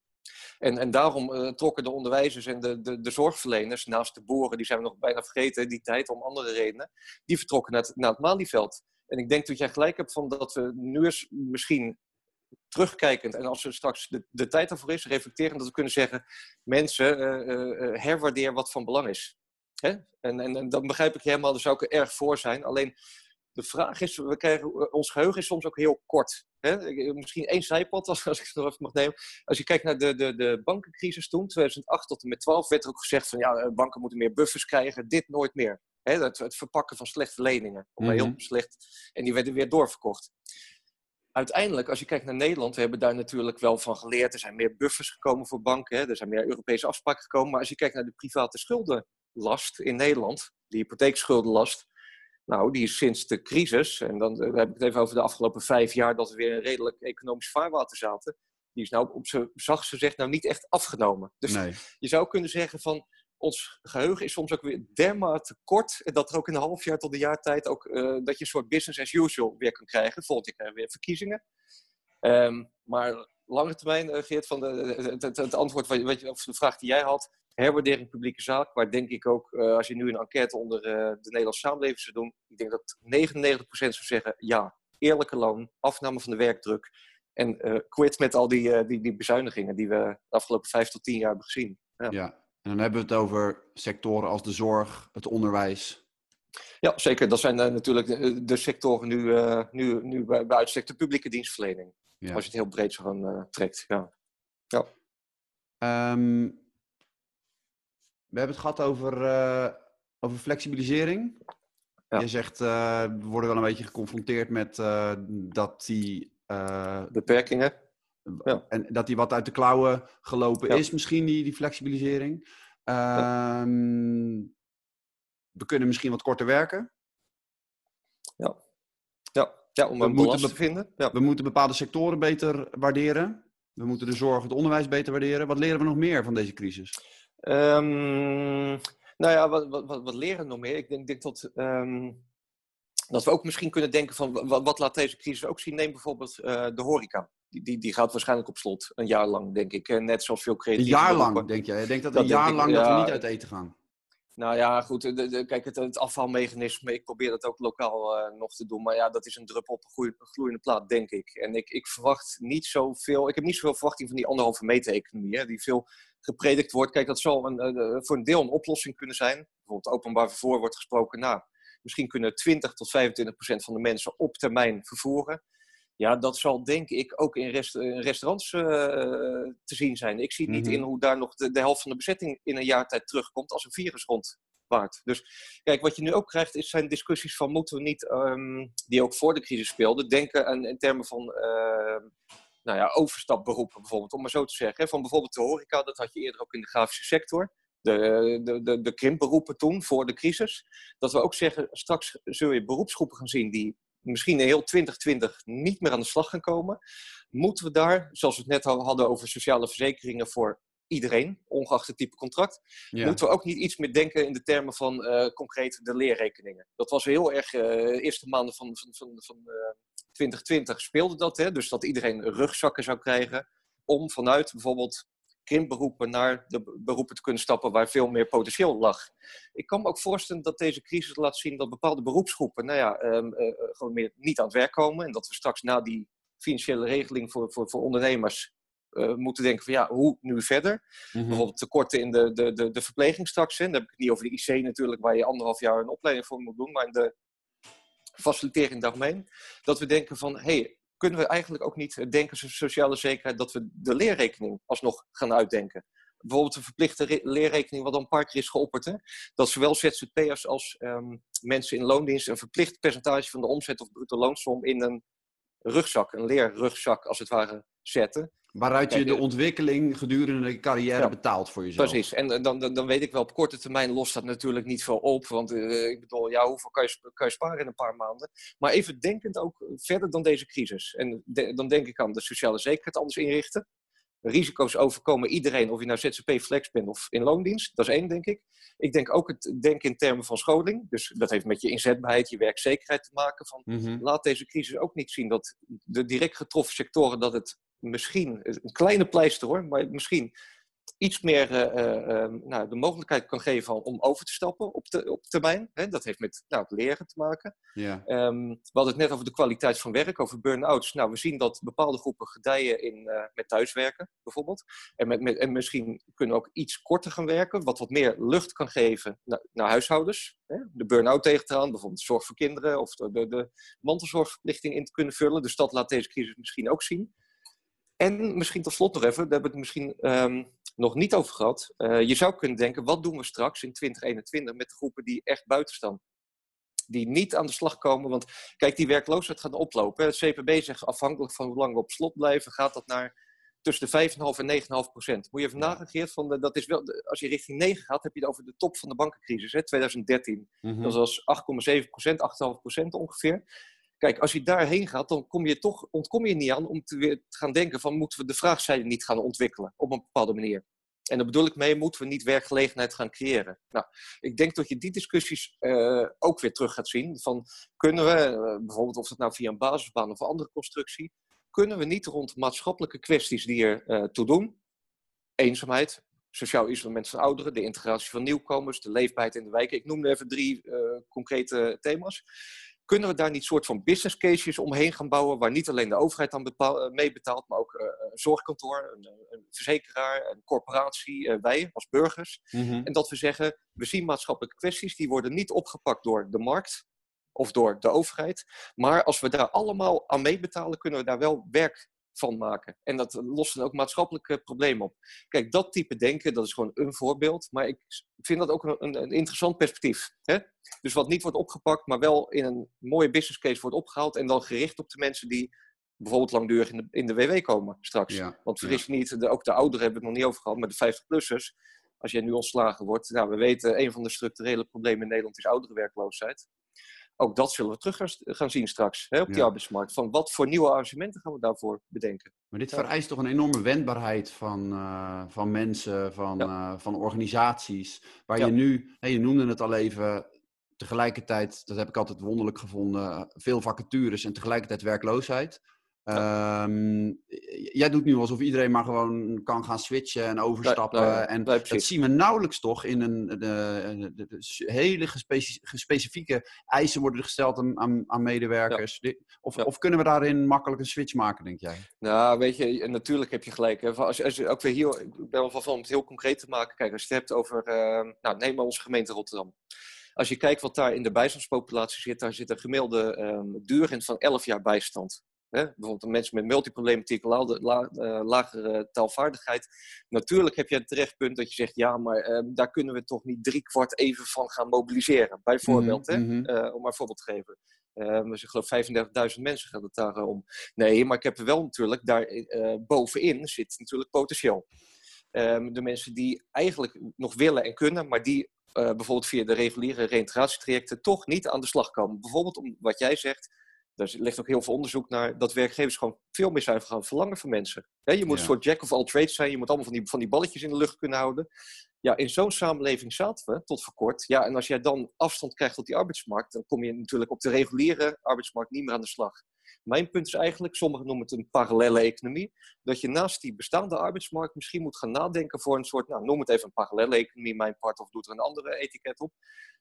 En, en daarom uh, trokken de onderwijzers en de, de, de zorgverleners, naast de boeren, die zijn we nog bijna vergeten, die tijd om andere redenen, die vertrokken naar het, naar Malieveld. En ik denk dat jij gelijk hebt van dat we nu eens misschien terugkijkend en als er straks de, de tijd ervoor is, reflecteren dat we kunnen zeggen, mensen, uh, herwaardeer wat van belang is. Hè? En, en, en dan begrijp ik je helemaal, daar zou ik er erg voor zijn. Alleen de vraag is, we krijgen, ons geheugen is soms ook heel kort. Hè? Misschien één zijpad, als, als ik het nog even mag nemen. Als je kijkt naar de, de, de bankencrisis toen, 2008 tot en met 12, werd er ook gezegd van ja, banken moeten meer buffers krijgen, dit nooit meer. Hè? Het, het verpakken van slechte leningen, mm -hmm. heel slecht. En die werden weer doorverkocht. Uiteindelijk, als je kijkt naar Nederland, we hebben daar natuurlijk wel van geleerd. Er zijn meer buffers gekomen voor banken, hè? er zijn meer Europese afspraken gekomen. Maar als je kijkt naar de private schuldenlast in Nederland, de hypotheekschuldenlast, nou, die is sinds de crisis, en dan, dan heb ik het even over de afgelopen vijf jaar, dat we weer in redelijk economisch vaarwater zaten. Die is nou op zijn zachtst gezegd nou niet echt afgenomen. Dus nee. je zou kunnen zeggen van, ons geheugen is soms ook weer dermate kort. En dat er ook in een half jaar tot een jaar tijd ook, uh, dat je een soort business as usual weer kan krijgen. Volgend jaar krijgen we weer verkiezingen. Um, maar lange termijn, uh, Geert, van de, het, het, het antwoord wat, wat of de vraag die jij had, herwaardering publieke zaak, waar denk ik ook, uh, als je nu een enquête onder uh, de Nederlandse samenleving zou doen, ik denk dat 99% zou zeggen ja, eerlijke loon, afname van de werkdruk en uh, quit met al die, die, die bezuinigingen die we de afgelopen vijf tot tien jaar hebben gezien. Ja. ja, en dan hebben we het over sectoren als de zorg, het onderwijs. Ja, zeker. Dat zijn natuurlijk de, de, sectoren nu, nu, nu bij, bij uitstek de publieke dienstverlening. Ja. Als je het heel breed zo gaan trekt. Ja. ja. Um, we hebben het gehad over, uh, over flexibilisering. Ja. Je zegt, uh, we worden wel een beetje geconfronteerd met uh, dat die... Beperkingen. Ja. En dat die wat uit de klauwen gelopen ja. is, misschien, die, die flexibilisering. Ehm, we kunnen misschien wat korter werken. Ja, ja. ja om een balans te vinden. Ja. We moeten bepaalde sectoren beter waarderen. We moeten de zorg, het onderwijs beter waarderen. Wat leren we nog meer van deze crisis? Um, nou ja, wat, wat, wat, leren we nog meer? Ik denk, denk dat, um, dat we ook misschien kunnen denken van wat, wat laat deze crisis ook zien? Neem bijvoorbeeld uh, de horeca. Die, die, die, gaat waarschijnlijk op slot, een jaar lang, denk ik. Net zoals veel creatieve Een jaar lang, denk jij? Je denkt dat, dat een jaar lang ik, dat ja, we niet uit eten gaan? Nou ja, goed. De, de, kijk, het, het, afvalmechanisme, ik probeer dat ook lokaal uh, nog te doen. Maar ja, dat is een druppel op een gloeiende, gloeiende plaat, denk ik. En ik, ik verwacht niet zoveel... Ik heb niet zoveel verwachting van die anderhalve meter economie. Die veel gepredikt wordt. Kijk, dat zal een, uh, voor een deel een oplossing kunnen zijn. Bijvoorbeeld openbaar vervoer wordt gesproken. Nou, misschien kunnen 20 tot 25 procent van de mensen op termijn vervoeren. Ja, dat zal denk ik ook in, rest, in restaurants uh, te zien zijn. Ik zie niet mm -hmm. in hoe daar nog de, de, helft van de bezetting in een jaar tijd terugkomt als een virus rondwaart. Dus kijk, wat je nu ook krijgt, is, zijn discussies van moeten we niet, um, die ook voor de crisis speelden, denken aan, in termen van uh, nou ja, overstapberoepen bijvoorbeeld, om maar zo te zeggen. Van bijvoorbeeld de horeca, dat had je eerder ook in de grafische sector. De, de, de, de krimpberoepen toen, voor de crisis. Dat we ook zeggen, straks zul je beroepsgroepen gaan zien die misschien in heel 2020 niet meer aan de slag gaan komen. Moeten we daar, zoals we het net hadden over sociale verzekeringen voor iedereen, ongeacht het type contract, ja. moeten we ook niet iets meer denken in de termen van uh, concreet de leerrekeningen. Dat was heel erg, uh, de eerste maanden van, van, van, van uh, 2020 speelde dat, hè? dus dat iedereen rugzakken zou krijgen om vanuit bijvoorbeeld krimpberoepen naar de beroepen te kunnen stappen waar veel meer potentieel lag. Ik kan me ook voorstellen dat deze crisis laat zien dat bepaalde beroepsgroepen nou ja, um, uh, gewoon meer niet aan het werk komen en dat we straks na die financiële regeling voor, voor, voor ondernemers uh, moeten denken van ja, hoe nu verder? Mm -hmm. Bijvoorbeeld tekorten in de, de, de, de verpleging straks. Hè? Dan heb ik het niet over de IC natuurlijk, waar je anderhalf jaar een opleiding voor moet doen, maar in de facilitering daaromheen. Dat we denken van, hé, hey, kunnen we eigenlijk ook niet denken, sociale zekerheid, dat we de leerrekening alsnog gaan uitdenken? bijvoorbeeld een verplichte leerrekening, wat al een paar keer is geopperd. Hè? Dat zowel ZZP'ers als um, mensen in loondienst een verplicht percentage van de omzet of bruto loonsom in een rugzak, een leerrugzak als het ware, zetten. Waaruit je de ontwikkeling gedurende de carrière betaalt voor jezelf. Precies. En dan, dan, dan weet ik wel, op korte termijn lost dat natuurlijk niet veel op. Want uh, ik bedoel, ja, hoeveel kan je, kan je sparen in een paar maanden? Maar even denkend ook verder dan deze crisis. En dan denk ik aan de sociale zekerheid anders inrichten. Risico's overkomen iedereen, of je nou ZZP flex bent of in loondienst. Dat is één, denk ik. Ik denk ook het denken in termen van scholing. Dus dat heeft met je inzetbaarheid, je werkzekerheid te maken. Van, mhm. Laat deze crisis ook niet zien dat de direct getroffen sectoren, dat het misschien, een kleine pleister hoor, maar misschien iets meer uh, uh, nou, de mogelijkheid kan geven om over te stappen op, de, op termijn. Hè? Dat heeft met nou, het leren te maken. Ja. Um, we hadden het net over de kwaliteit van werk, over burn-outs. Nou, we zien dat bepaalde groepen gedijen in, met thuiswerken, bijvoorbeeld. En, met, met, en misschien kunnen ook iets korter gaan werken, wat wat meer lucht kan geven naar, naar huishoudens. Hè? De burn-out tegen te gaan, bijvoorbeeld zorg voor kinderen of de, de, de mantelzorgverplichting in te kunnen vullen. Dus dat laat deze crisis misschien ook zien. En misschien tot slot nog even, daar hebben we het misschien um, nog niet over gehad. Uh, je zou kunnen denken, wat doen we straks in 2021 met de groepen die echt buiten staan? Die niet aan de slag komen, want kijk, die werkloosheid gaat oplopen. Het CPB zegt afhankelijk van hoe lang we op slot blijven, gaat dat naar tussen de 5,5 en 9,5 procent. Moet je even nagaan, van de, dat is wel, als je richting 9 gaat, heb je het over de top van de bankencrisis, hè, 2013. Mm -hmm. Dat was 8,7 procent, 8,5 procent ongeveer. Kijk, als je daarheen gaat, dan kom je toch, ontkom je niet aan om te, weer te gaan denken van moeten we de vraagzijde niet gaan ontwikkelen op een bepaalde manier. En daar bedoel ik mee, moeten we niet werkgelegenheid gaan creëren? Nou, ik denk dat je die discussies uh, ook weer terug gaat zien. Van kunnen we, uh, bijvoorbeeld of het nou via een basisbaan of een andere constructie, kunnen we niet rond maatschappelijke kwesties die er uh, toe doen, eenzaamheid, sociaal isolement van ouderen, de integratie van nieuwkomers, de leefbaarheid in de wijken. Ik noemde even drie concrete thema's kunnen we daar niet soort van business cases omheen gaan bouwen, waar niet alleen de overheid aan bepaal, eh, mee betaalt, maar ook uh, een zorgkantoor, een, een, verzekeraar, een corporatie, wij als burgers. Mhm. En dat we zeggen, we zien maatschappelijke kwesties, die worden niet opgepakt door de markt of door de overheid. Maar als we daar allemaal aan meebetalen, kunnen we daar wel werk van maken. En dat lost dan ook maatschappelijke problemen op. Kijk, dat type denken, dat is gewoon een voorbeeld. Maar ik vind dat ook een, een interessant perspectief. Hè? Dus wat niet wordt opgepakt, maar wel in een mooie business case wordt opgehaald. En dan gericht op de mensen die bijvoorbeeld langdurig in de, in de WW komen straks. Want vergis je niet, de, ook de ouderen hebben het nog niet over gehad, maar de 50-plussers. Als jij nu ontslagen wordt, nou, we weten, een van de structurele problemen in Nederland is ouderenwerkloosheid ook dat zullen we terug gaan zien straks hè, op die arbeidsmarkt. Van wat voor nieuwe arrangementen gaan we daarvoor bedenken? Maar dit vereist toch een enorme wendbaarheid van, uh, van mensen, van, ja. uh, van organisaties. Waar ja. je nu, hè, je noemde het al even, tegelijkertijd, dat heb ik altijd wonderlijk gevonden, veel vacatures en tegelijkertijd werkloosheid. Um, jij doet nu alsof iedereen maar gewoon kan gaan switchen en overstappen. Ja, ja, en dat zien we nauwelijks toch in een de, de, de, hele specifieke eisen worden gesteld aan, aan, aan medewerkers. Of, of, kunnen we daarin makkelijk een switch maken, denk jij? Nou, weet je, natuurlijk heb je gelijk. Hè. Als, als je ook weer hier, ik ben wel van om het heel concreet te maken. Kijk, als je het hebt over, uh, nou, neem maar onze gemeente Rotterdam. Als je kijkt wat daar in de bijstandspopulatie zit, daar zit een gemiddelde um, duur in van 11 jaar bijstand. Hè? Bijvoorbeeld mensen met multiproblematiek, la, la, uh, lagere taalvaardigheid. Natuurlijk heb je het terechtpunt dat je zegt, ja, maar uh, daar kunnen we toch niet drie kwart even van gaan mobiliseren. Bijvoorbeeld, mm -hmm. hè? Uh, om maar een voorbeeld te geven. Uh, ik geloof 35.000 mensen gaat het daar om. Nee, maar ik heb wel natuurlijk, daar bovenin zit natuurlijk potentieel. Um, de mensen die eigenlijk nog willen en kunnen, maar die bijvoorbeeld via de reguliere reïntegratietrajecten toch niet aan de slag komen. Bijvoorbeeld om wat jij zegt, er ligt ook heel veel onderzoek naar dat werkgevers gewoon veel meer zijn gaan verlangen van mensen. je moet een soort jack of all trades zijn, je moet allemaal van die, van die balletjes in de lucht kunnen houden. Ja, in zo'n samenleving zaten we tot voor kort. Ja, en als jij dan afstand krijgt tot die arbeidsmarkt, dan kom je natuurlijk op de reguliere arbeidsmarkt niet meer aan de slag. Mijn punt is eigenlijk, sommigen noemen het een parallele economie, dat je naast die bestaande arbeidsmarkt misschien moet gaan nadenken voor een soort, nou noem het even een parallele economie, mijn part, of doet er een andere etiket op.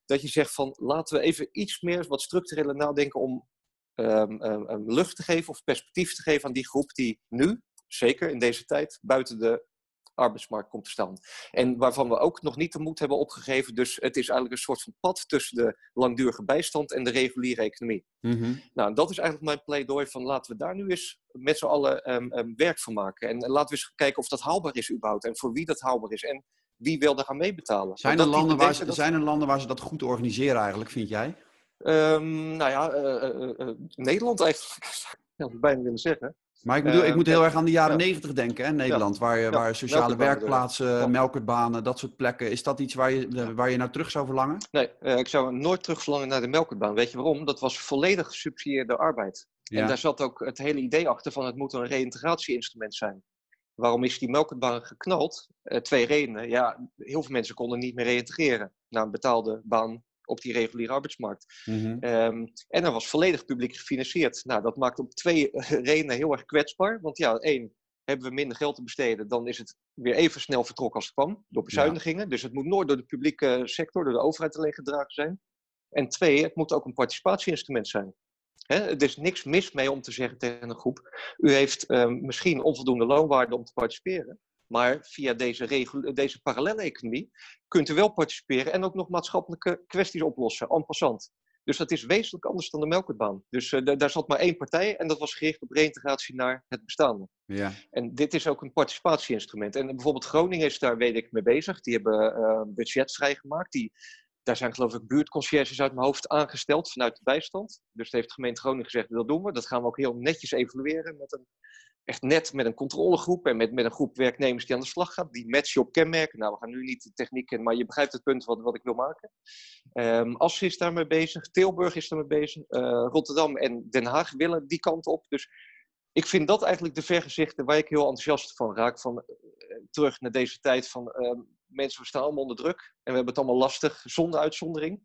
Dat je zegt van, laten we even iets meer wat structureler nadenken om um, um, lucht te geven of perspectief te geven aan die groep die nu, zeker in deze tijd, buiten de arbeidsmarkt komt te staan. En waarvan we ook nog niet de moed hebben opgegeven. Dus het is eigenlijk een soort van pad tussen de langdurige bijstand en de reguliere economie. Mhm. Nou, dat is eigenlijk mijn pleidooi van laten we daar nu eens met z'n allen ehm, ehm, werk van maken. En, laten we eens kijken of dat haalbaar is überhaupt. En voor wie dat haalbaar is. En wie wil daar gaan meebetalen. Zijn er, landen waar ze, zijn er landen waar ze dat goed organiseren eigenlijk, vind jij? Um, nou ja, uh, uh, Nederland eigenlijk, zou ik bijna willen zeggen. Maar ik, bedoel, ik moet heel erg aan de jaren negentig denken, hè, Nederland. Waar, ja. waar sociale werkplaatsen, ja. melkertbanen, dat soort plekken. Is dat iets waar je, waar je naar terug zou verlangen? Nee, ik zou nooit terug verlangen naar de melkertbaan. Weet je waarom? Dat was volledig gesubsidieerde arbeid. En daar zat ook het hele idee achter van het moet een reïntegratie-instrument zijn. Waarom is die melkertbaan geknald? twee redenen. Ja, heel veel mensen konden niet meer reïntegreren naar een betaalde baan op die reguliere arbeidsmarkt. Mhm. Um, en dat was volledig publiek gefinancierd. Nou, dat maakt op twee redenen heel erg kwetsbaar. Want ja, één, hebben we minder geld te besteden, dan is het weer even snel vertrokken als het kwam, door bezuinigingen. Dus het moet nooit door de publieke sector, door de overheid alleen gedragen zijn. En twee, het moet ook een participatieinstrument zijn. He, er is niks mis mee om te zeggen tegen een groep: u heeft um, misschien onvoldoende loonwaarde om te participeren. Maar via deze, deze parallele economie kunt u wel participeren en ook nog maatschappelijke kwesties oplossen, en passant. Dus dat is wezenlijk anders dan de melkertbaan. Dus uh, daar zat maar één partij en dat was gericht op reïntegratie naar het bestaande. Ja. En dit is ook een participatieinstrument. En bijvoorbeeld Groningen is daar, weet ik, mee bezig. Die hebben uh, budget vrijgemaakt. Die, daar zijn geloof ik buurtconcierges uit mijn hoofd aangesteld vanuit de bijstand. Dus heeft de gemeente Groningen gezegd, dat doen we. Dat gaan we ook heel netjes evalueren met een echt net met een controlegroep en met, met een groep werknemers die aan de slag gaat. Die matchen op kenmerken. Nou, we gaan nu niet de techniek in, maar je begrijpt het punt wat, wat ik wil maken. Um, Assen is daarmee bezig, Tilburg is daarmee bezig, uh, Rotterdam en Den Haag willen die kant op. Dus ik vind dat eigenlijk de vergezichten waar ik heel enthousiast van raak. Van, uh, terug naar deze tijd van uh, mensen, we staan allemaal onder druk en we hebben het allemaal lastig, zonder uitzondering.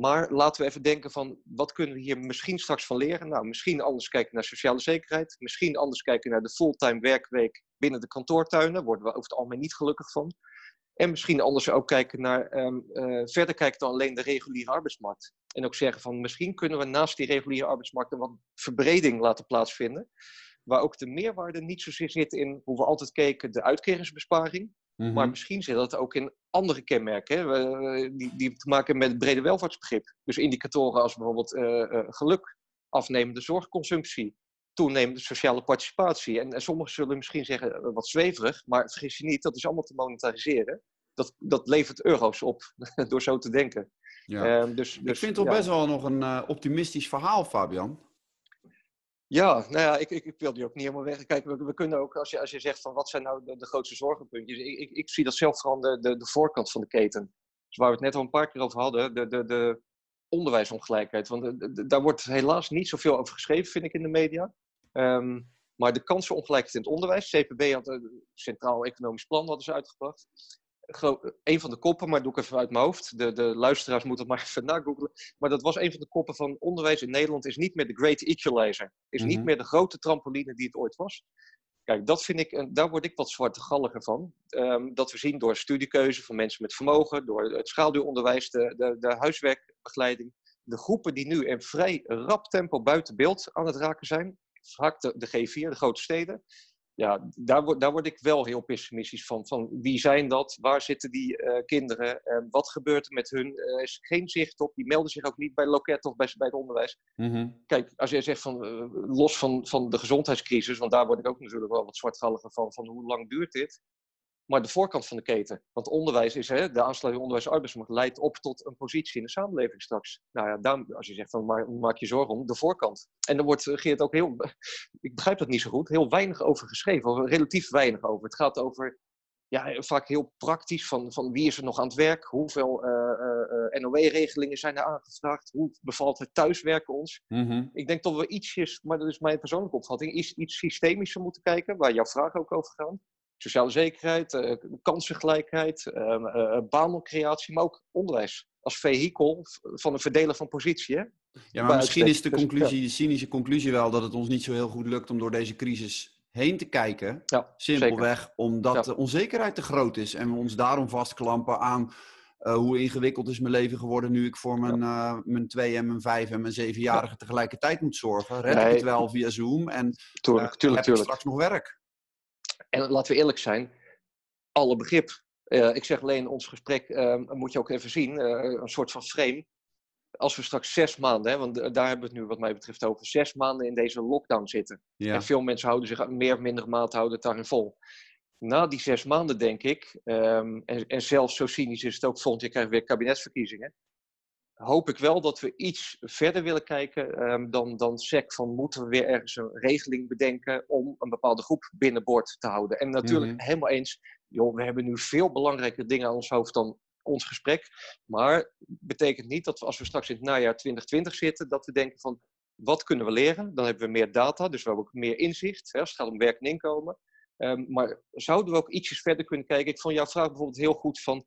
Maar laten we even denken van, wat kunnen we hier misschien straks van leren? Nou, misschien anders kijken naar sociale zekerheid. Misschien anders kijken naar de fulltime werkweek binnen de kantoortuinen. Worden we over het algemeen niet gelukkig van. En misschien anders ook kijken naar, um, uh, verder kijken dan alleen de reguliere arbeidsmarkt. En ook zeggen van, misschien kunnen we naast die reguliere arbeidsmarkt een wat verbreding laten plaatsvinden. Waar ook de meerwaarde niet zozeer zit in hoe we altijd keken, de uitkeringsbesparing. Mhm. Maar misschien zit dat ook in andere kenmerken, hè, we- die, die te maken hebben met het brede welvaartsbegrip. Dus indicatoren als bijvoorbeeld eh, eh, geluk, afnemende zorgconsumptie, toenemende sociale participatie. En, en sommigen zullen misschien zeggen eh, wat zweverig, maar vergis je niet, dat is allemaal te monetariseren. Dat, dat levert euro's op, door zo te denken. Ja. Ehm, dus, ik dus, vind het toch ja. best wel nog een eh, optimistisch verhaal, Fabian. Ja, nou ja, ik, ik, ik wil die ook niet helemaal weg. Kijk, we, kunnen ook, als je, als je zegt van wat zijn nou de, grootste zorgenpuntjes. Ik, ik, ik zie dat zelf vooral de, de, de voorkant van de keten. Dus waar we het net al een paar keer over hadden, de, de, de onderwijsongelijkheid. Want daar wordt helaas niet zoveel over geschreven, vind ik, in de media. Ehm, maar de kansenongelijkheid in het onderwijs. CPB had een Centraal Economisch Plan hadden ze uitgebracht. Een van de koppen, maar doe ik even uit mijn hoofd. De, de luisteraars moeten het maar even nagoogelen. Maar dat was een van de koppen van onderwijs in Nederland is niet meer de great equalizer. Is niet Mhm. meer de grote trampoline die het ooit was. Kijk, dat vind ik, en daar word ik wat zwartegalliger van. Ehm, dat we zien door studiekeuze van mensen met vermogen, door het schaduwonderwijs, de, de, de huiswerkbegeleiding. De groepen die nu in vrij rap tempo buiten beeld aan het raken zijn, vaak de, de G4, de grote steden. Ja, daar word, daar word ik wel heel pessimistisch van. van wie zijn dat? Waar zitten die eh, kinderen? Eh, wat gebeurt er met hun? Er is geen zicht op. Die melden zich ook niet bij loket of bij, bij het onderwijs Mhm. kijk, als jij zegt van eh, los van, van de gezondheidscrisis, want daar word ik ook natuurlijk wel wat zwartgalliger van, van hoe lang duurt dit? Maar de voorkant van de keten. Want onderwijs is, hè, de aansluiting onderwijs-arbeidsmarkt leidt op tot een positie in de samenleving straks. Nou ja, daar, als je zegt van maak, maak je zorgen om, de voorkant. En dan wordt eh, Geert ook heel, ik begrijp dat niet zo goed, heel weinig over geschreven, of relatief weinig over. Het gaat over, ja, vaak heel praktisch, van, van wie is er nog aan het werk, hoeveel eh, NOW-regelingen zijn er aangevraagd, hoe bevalt het thuiswerken ons. Mhm. Ik denk dat we ietsjes, maar dat is mijn persoonlijke opvatting, iets, iets systemischer moeten kijken, waar jouw vragen ook over gaan. Sociale zekerheid, eh, kansengelijkheid, eh, eh, banencreatie, maar ook onderwijs. Als vehikel van een verdelen van positie. Hè? Ja, maar misschien is de conclusie, de cynische conclusie wel dat het ons niet zo heel goed lukt om door deze crisis heen te kijken. Ja, Simpelweg omdat Ja. de onzekerheid te groot is en we ons daarom vastklampen aan hoe ingewikkeld is mijn leven geworden nu ik voor mijn, eh, mijn twee en mijn vijf en mijn zevenjarige tegelijkertijd moet zorgen. Red ik Nee. het wel via Zoom en Tuurlijk, tuurlijk, heb ik tuurlijk. straks nog werk? En laten we eerlijk zijn, alle begrip. ik zeg alleen, ons gesprek moet je ook even zien, een soort van frame. Als we straks zes maanden, hè, want daar hebben we het nu wat mij betreft over, zes maanden in deze lockdown zitten. En veel mensen houden zich meer of minder mate houden het daarin vol na die zes maanden, denk ik, um, en, en zelfs zo cynisch is het ook, volgend jaar krijgen we weer kabinetsverkiezingen, hoop ik wel dat we iets verder willen kijken um, dan, dan SEC van moeten we weer ergens een regeling bedenken om een bepaalde groep binnenboord te houden. En natuurlijk mm helemaal eens, joh, we hebben nu veel belangrijke dingen aan ons hoofd dan ons gesprek. Maar betekent niet dat we als we straks in het najaar 2020 zitten, dat we denken van wat kunnen we leren? Dan hebben we meer data, dus we hebben ook meer inzicht hè, als het gaat om werk en inkomen. Um, maar zouden we ook ietsjes verder kunnen kijken? Ik vond jouw vraag bijvoorbeeld heel goed van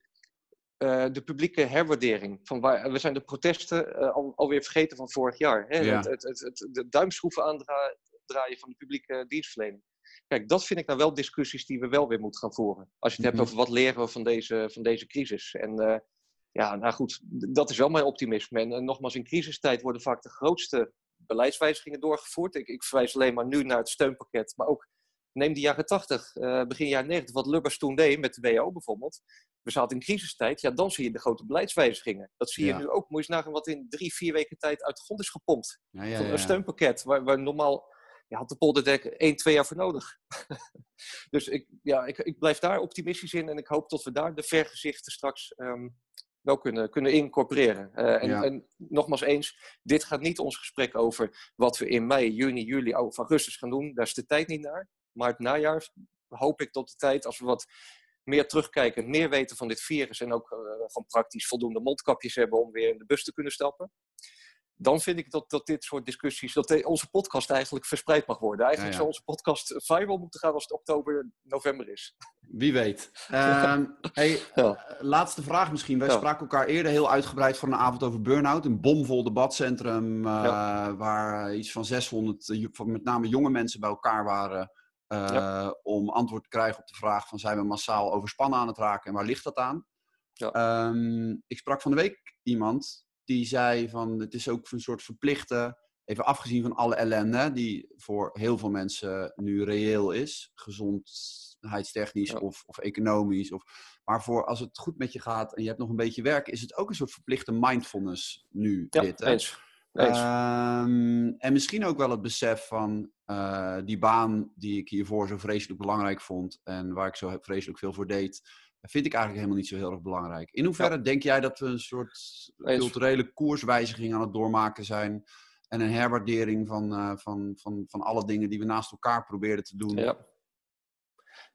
uh, de publieke herwaardering. Van waar, we zijn de protesten uh, al, alweer vergeten van vorig jaar. Hè? Ja. Het, het, het, de duimschroeven aandraaien van de publieke dienstverlening. Kijk, dat vind ik nou wel discussies die we wel weer moeten gaan voeren. Als je het hebt mhm. over wat leren we van deze, van deze crisis. En uh, ja, nou goed, dat is wel mijn optimisme. En nogmaals, in crisistijd worden vaak de grootste beleidswijzigingen doorgevoerd. Ik, ik verwijs alleen maar nu naar het steunpakket, maar ook Neem de jaren 80, uh, eh, begin jaren 90, wat Lubbers toen deed met de WO bijvoorbeeld. We zaten in crisistijd, ja, dan zie je de grote beleidswijzigingen. Dat zie je nu ook. Moet je eens nagaan wat in drie, vier weken tijd uit de grond is gepompt. Ja, ja, een steunpakket, waar, waar normaal je had de polderdek één, twee jaar voor nodig. dus ik, ja, ik, ik blijf daar optimistisch in en ik hoop dat we daar de vergezichten straks um, wel kunnen, kunnen incorporeren. Uh, en, en, nogmaals eens, dit gaat niet ons gesprek over wat we in mei, juni, juli of augustus gaan doen. Daar is de tijd niet naar. Maar het najaar hoop ik tot de tijd, als we wat meer terugkijken, meer weten van dit virus en ook uh, gewoon praktisch voldoende mondkapjes hebben om weer in de bus te kunnen stappen. Dan vind ik dat, dat dit soort discussies, dat onze podcast eigenlijk verspreid mag worden. Eigenlijk zou onze podcast viral moeten gaan als het oktober, november is. Wie weet. Uh, hey, ja. Laatste vraag misschien. Wij spraken elkaar eerder heel uitgebreid van een avond over burn-out. Een bomvol debatcentrum uh, waar iets van 600, met name jonge mensen bij elkaar waren uh, om antwoord te krijgen op de vraag van zijn we massaal overspannen aan het raken en waar ligt dat aan? Ja. Um, ik sprak van de week iemand die zei van het is ook een soort verplichte, even afgezien van alle ellende die voor heel veel mensen nu reëel is, gezondheidstechnisch ja. of, of economisch. Of, maar voor als het goed met je gaat en je hebt nog een beetje werk, is het ook een soort verplichte mindfulness nu. Ja, dit, eens. Um, en misschien ook wel het besef van uh, die baan die ik hiervoor zo vreselijk belangrijk vond en waar ik zo vreselijk veel voor deed, vind ik eigenlijk helemaal niet zo heel erg belangrijk. In hoeverre ja. denk jij dat we een soort culturele koerswijziging aan het doormaken zijn en een herwaardering van, uh, van, van, van alle dingen die we naast elkaar proberen te doen? Ja.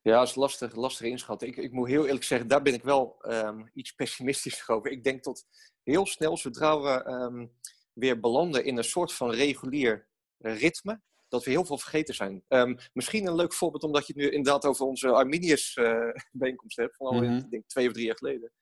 Ja, dat is lastig, lastig inschatten. Ik, ik moet heel eerlijk zeggen, daar ben ik wel um, iets pessimistisch over. Ik denk dat heel snel, zodra we um, weer belanden in een soort van regulier ritme, dat we heel veel vergeten zijn. Um, misschien een leuk voorbeeld, omdat je het nu inderdaad over onze Arminius-bijeenkomst uh, hebt, van al mm -hmm. ik denk twee of drie jaar geleden.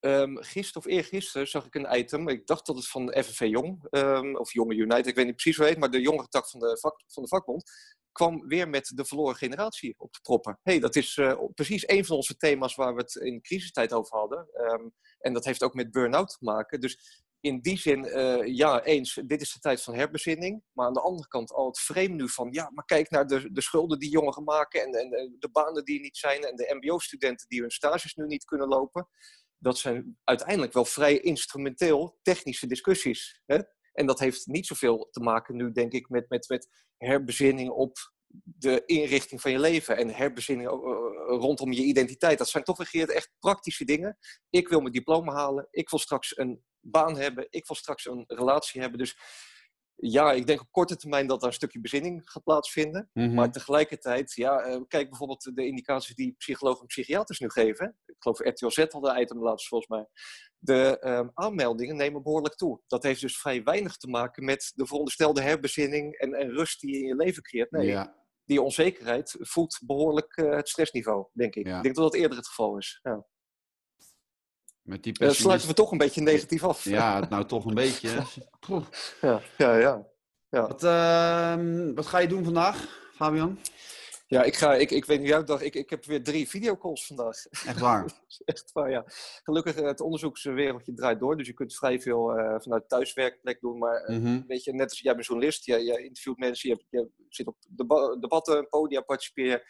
Um, gisteren of eergisteren zag ik een item, ik dacht dat het van FNV Jong, um, of Jonge United, ik weet niet precies hoe het heet, maar de jongere tak van de, vak, van de vakbond, kwam weer met de verloren generatie op te proppen. hey, dat is uh, precies een van onze thema's waar we het in crisistijd over hadden. Um, en dat heeft ook met burn-out te maken. Dus in die zin, uh, ja, eens, dit is de tijd van herbezinning. Maar aan de andere kant al het frame nu van, ja, maar kijk naar de, de schulden die jongeren maken en, en de banen die niet zijn en de mbo-studenten die hun stages nu niet kunnen lopen. Dat zijn uiteindelijk wel vrij instrumenteel technische discussies. Hè? En dat heeft niet zoveel te maken nu, denk ik, met, met, met herbezinning op de inrichting van je leven en herbezinning rondom je identiteit. Dat zijn toch weer echt praktische dingen. Ik wil mijn diploma halen. Ik wil straks een baan hebben. Ik wil straks een relatie hebben. Dus ja, ik denk op korte termijn dat daar een stukje bezinning gaat plaatsvinden. Mhm. Maar tegelijkertijd, ja, uh, kijk bijvoorbeeld de indicaties die psychologen en psychiaters nu geven. Ik geloof RTL Z al de item laatst volgens mij. De uh, aanmeldingen nemen behoorlijk toe. Dat heeft dus vrij weinig te maken met de veronderstelde herbezinning en, en rust die je in je leven creëert. Nee, ja. die onzekerheid voedt behoorlijk uh, het stressniveau, denk ik. Ik denk dat dat eerder het geval is. Ja. Met die pessimist... sluiten we toch een beetje negatief af. Ja, nou toch een beetje. ja, ja, ja. ja. Wat, uh, wat ga je doen vandaag, Fabian? Ja, ik, ga, ik, ik weet niet, dag. ik, ik heb weer drie videocalls vandaag. Echt waar? Echt waar, ja. Gelukkig, eh, het onderzoekswereldje draait door, dus je kunt vrij veel uh, vanuit thuiswerkplek doen. Maar uh, weet je, net als jij bent journalist, jij, jij interviewt mensen, je, je zit op debatten, podia participeren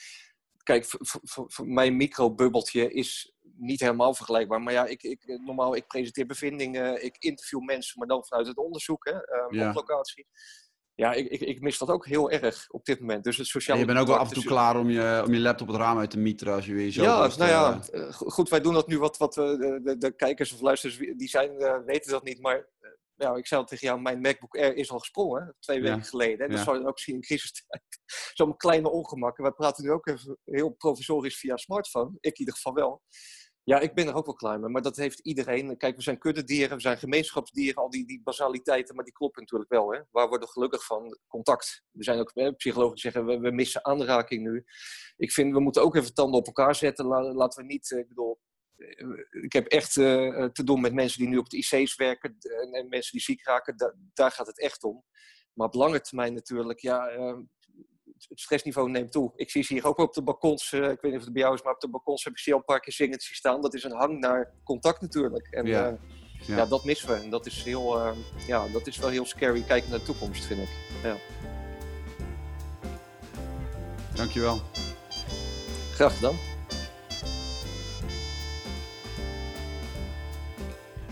kijk, voor mijn microbubbeltje is niet helemaal vergelijkbaar. Maar ja, ik, ik, normaal, ik presenteer bevindingen, ik interview mensen, maar dan vanuit het onderzoek hè, uh, op locatie. Ja, ik, ik, ik, mis dat ook heel erg op dit moment. Dus het sociale. je bent ook wel af en toe klaar om je, om je laptop het raam uit te mieteren als je weer zo. Ja, nou ja, uh... goed, wij doen dat nu wat, wat de, de, de, kijkers of luisteraars die zijn, weten dat niet. Maar ja, ik zei al tegen jou, mijn MacBook Air is al gesprongen, twee weken geleden. En dat zou je dan ook zien in crisistijd. Zo'n kleine ongemakken. Wij praten nu ook even heel provisorisch via smartphone. Ik in ieder geval wel. Ja, ik ben er ook wel klaar mee. Maar dat heeft iedereen. Kijk, we zijn kuddedieren, we zijn gemeenschapsdieren. Al die, die basaliteiten, maar die kloppen natuurlijk wel. Hè? Waar worden we gelukkig van? Contact. We zijn ook psychologen zeggen, we, we, missen aanraking nu. Ik vind, we moeten ook even tanden op elkaar zetten. laten we niet, eh, ik bedoel... Eh, ik heb echt uh, te doen met mensen die nu op de IC's werken. En, mensen die ziek raken. daar gaat het echt om. Maar op lange termijn natuurlijk, ja het stressniveau neemt toe. Ik zie ze hier ook op de balkons, uh, ik weet niet of het bij jou is, maar op de balkons heb ik ze al een paar keer zingend zien staan. Dat is een hang naar contact natuurlijk. En ja, uh, ja. ja dat missen we. En dat is, heel, uh, ja, dat is wel heel scary kijken naar de toekomst, vind ik. Ja. Dankjewel. Graag gedaan.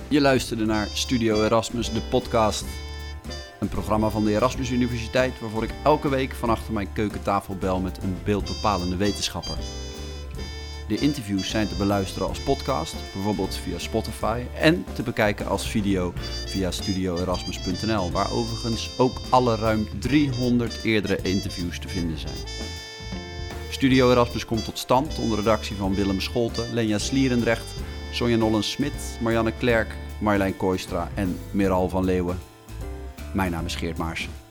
Je luisterde naar Studio Erasmus, de podcast een programma van de Erasmus Universiteit waarvoor ik elke week van achter mijn keukentafel bel met een beeldbepalende wetenschapper. De interviews zijn te beluisteren als podcast, bijvoorbeeld via Spotify, en te bekijken als video via studioerasmus.nl, waar overigens ook alle ruim 300 eerdere interviews te vinden zijn. Studio Erasmus komt tot stand onder redactie van Willem Scholten, Lenja Slierendrecht, Sonja Nollens-Smit, Marianne Klerk, Marjolein Kooistra en Meral van Leeuwen. Mijn naam is Geert Maarsen.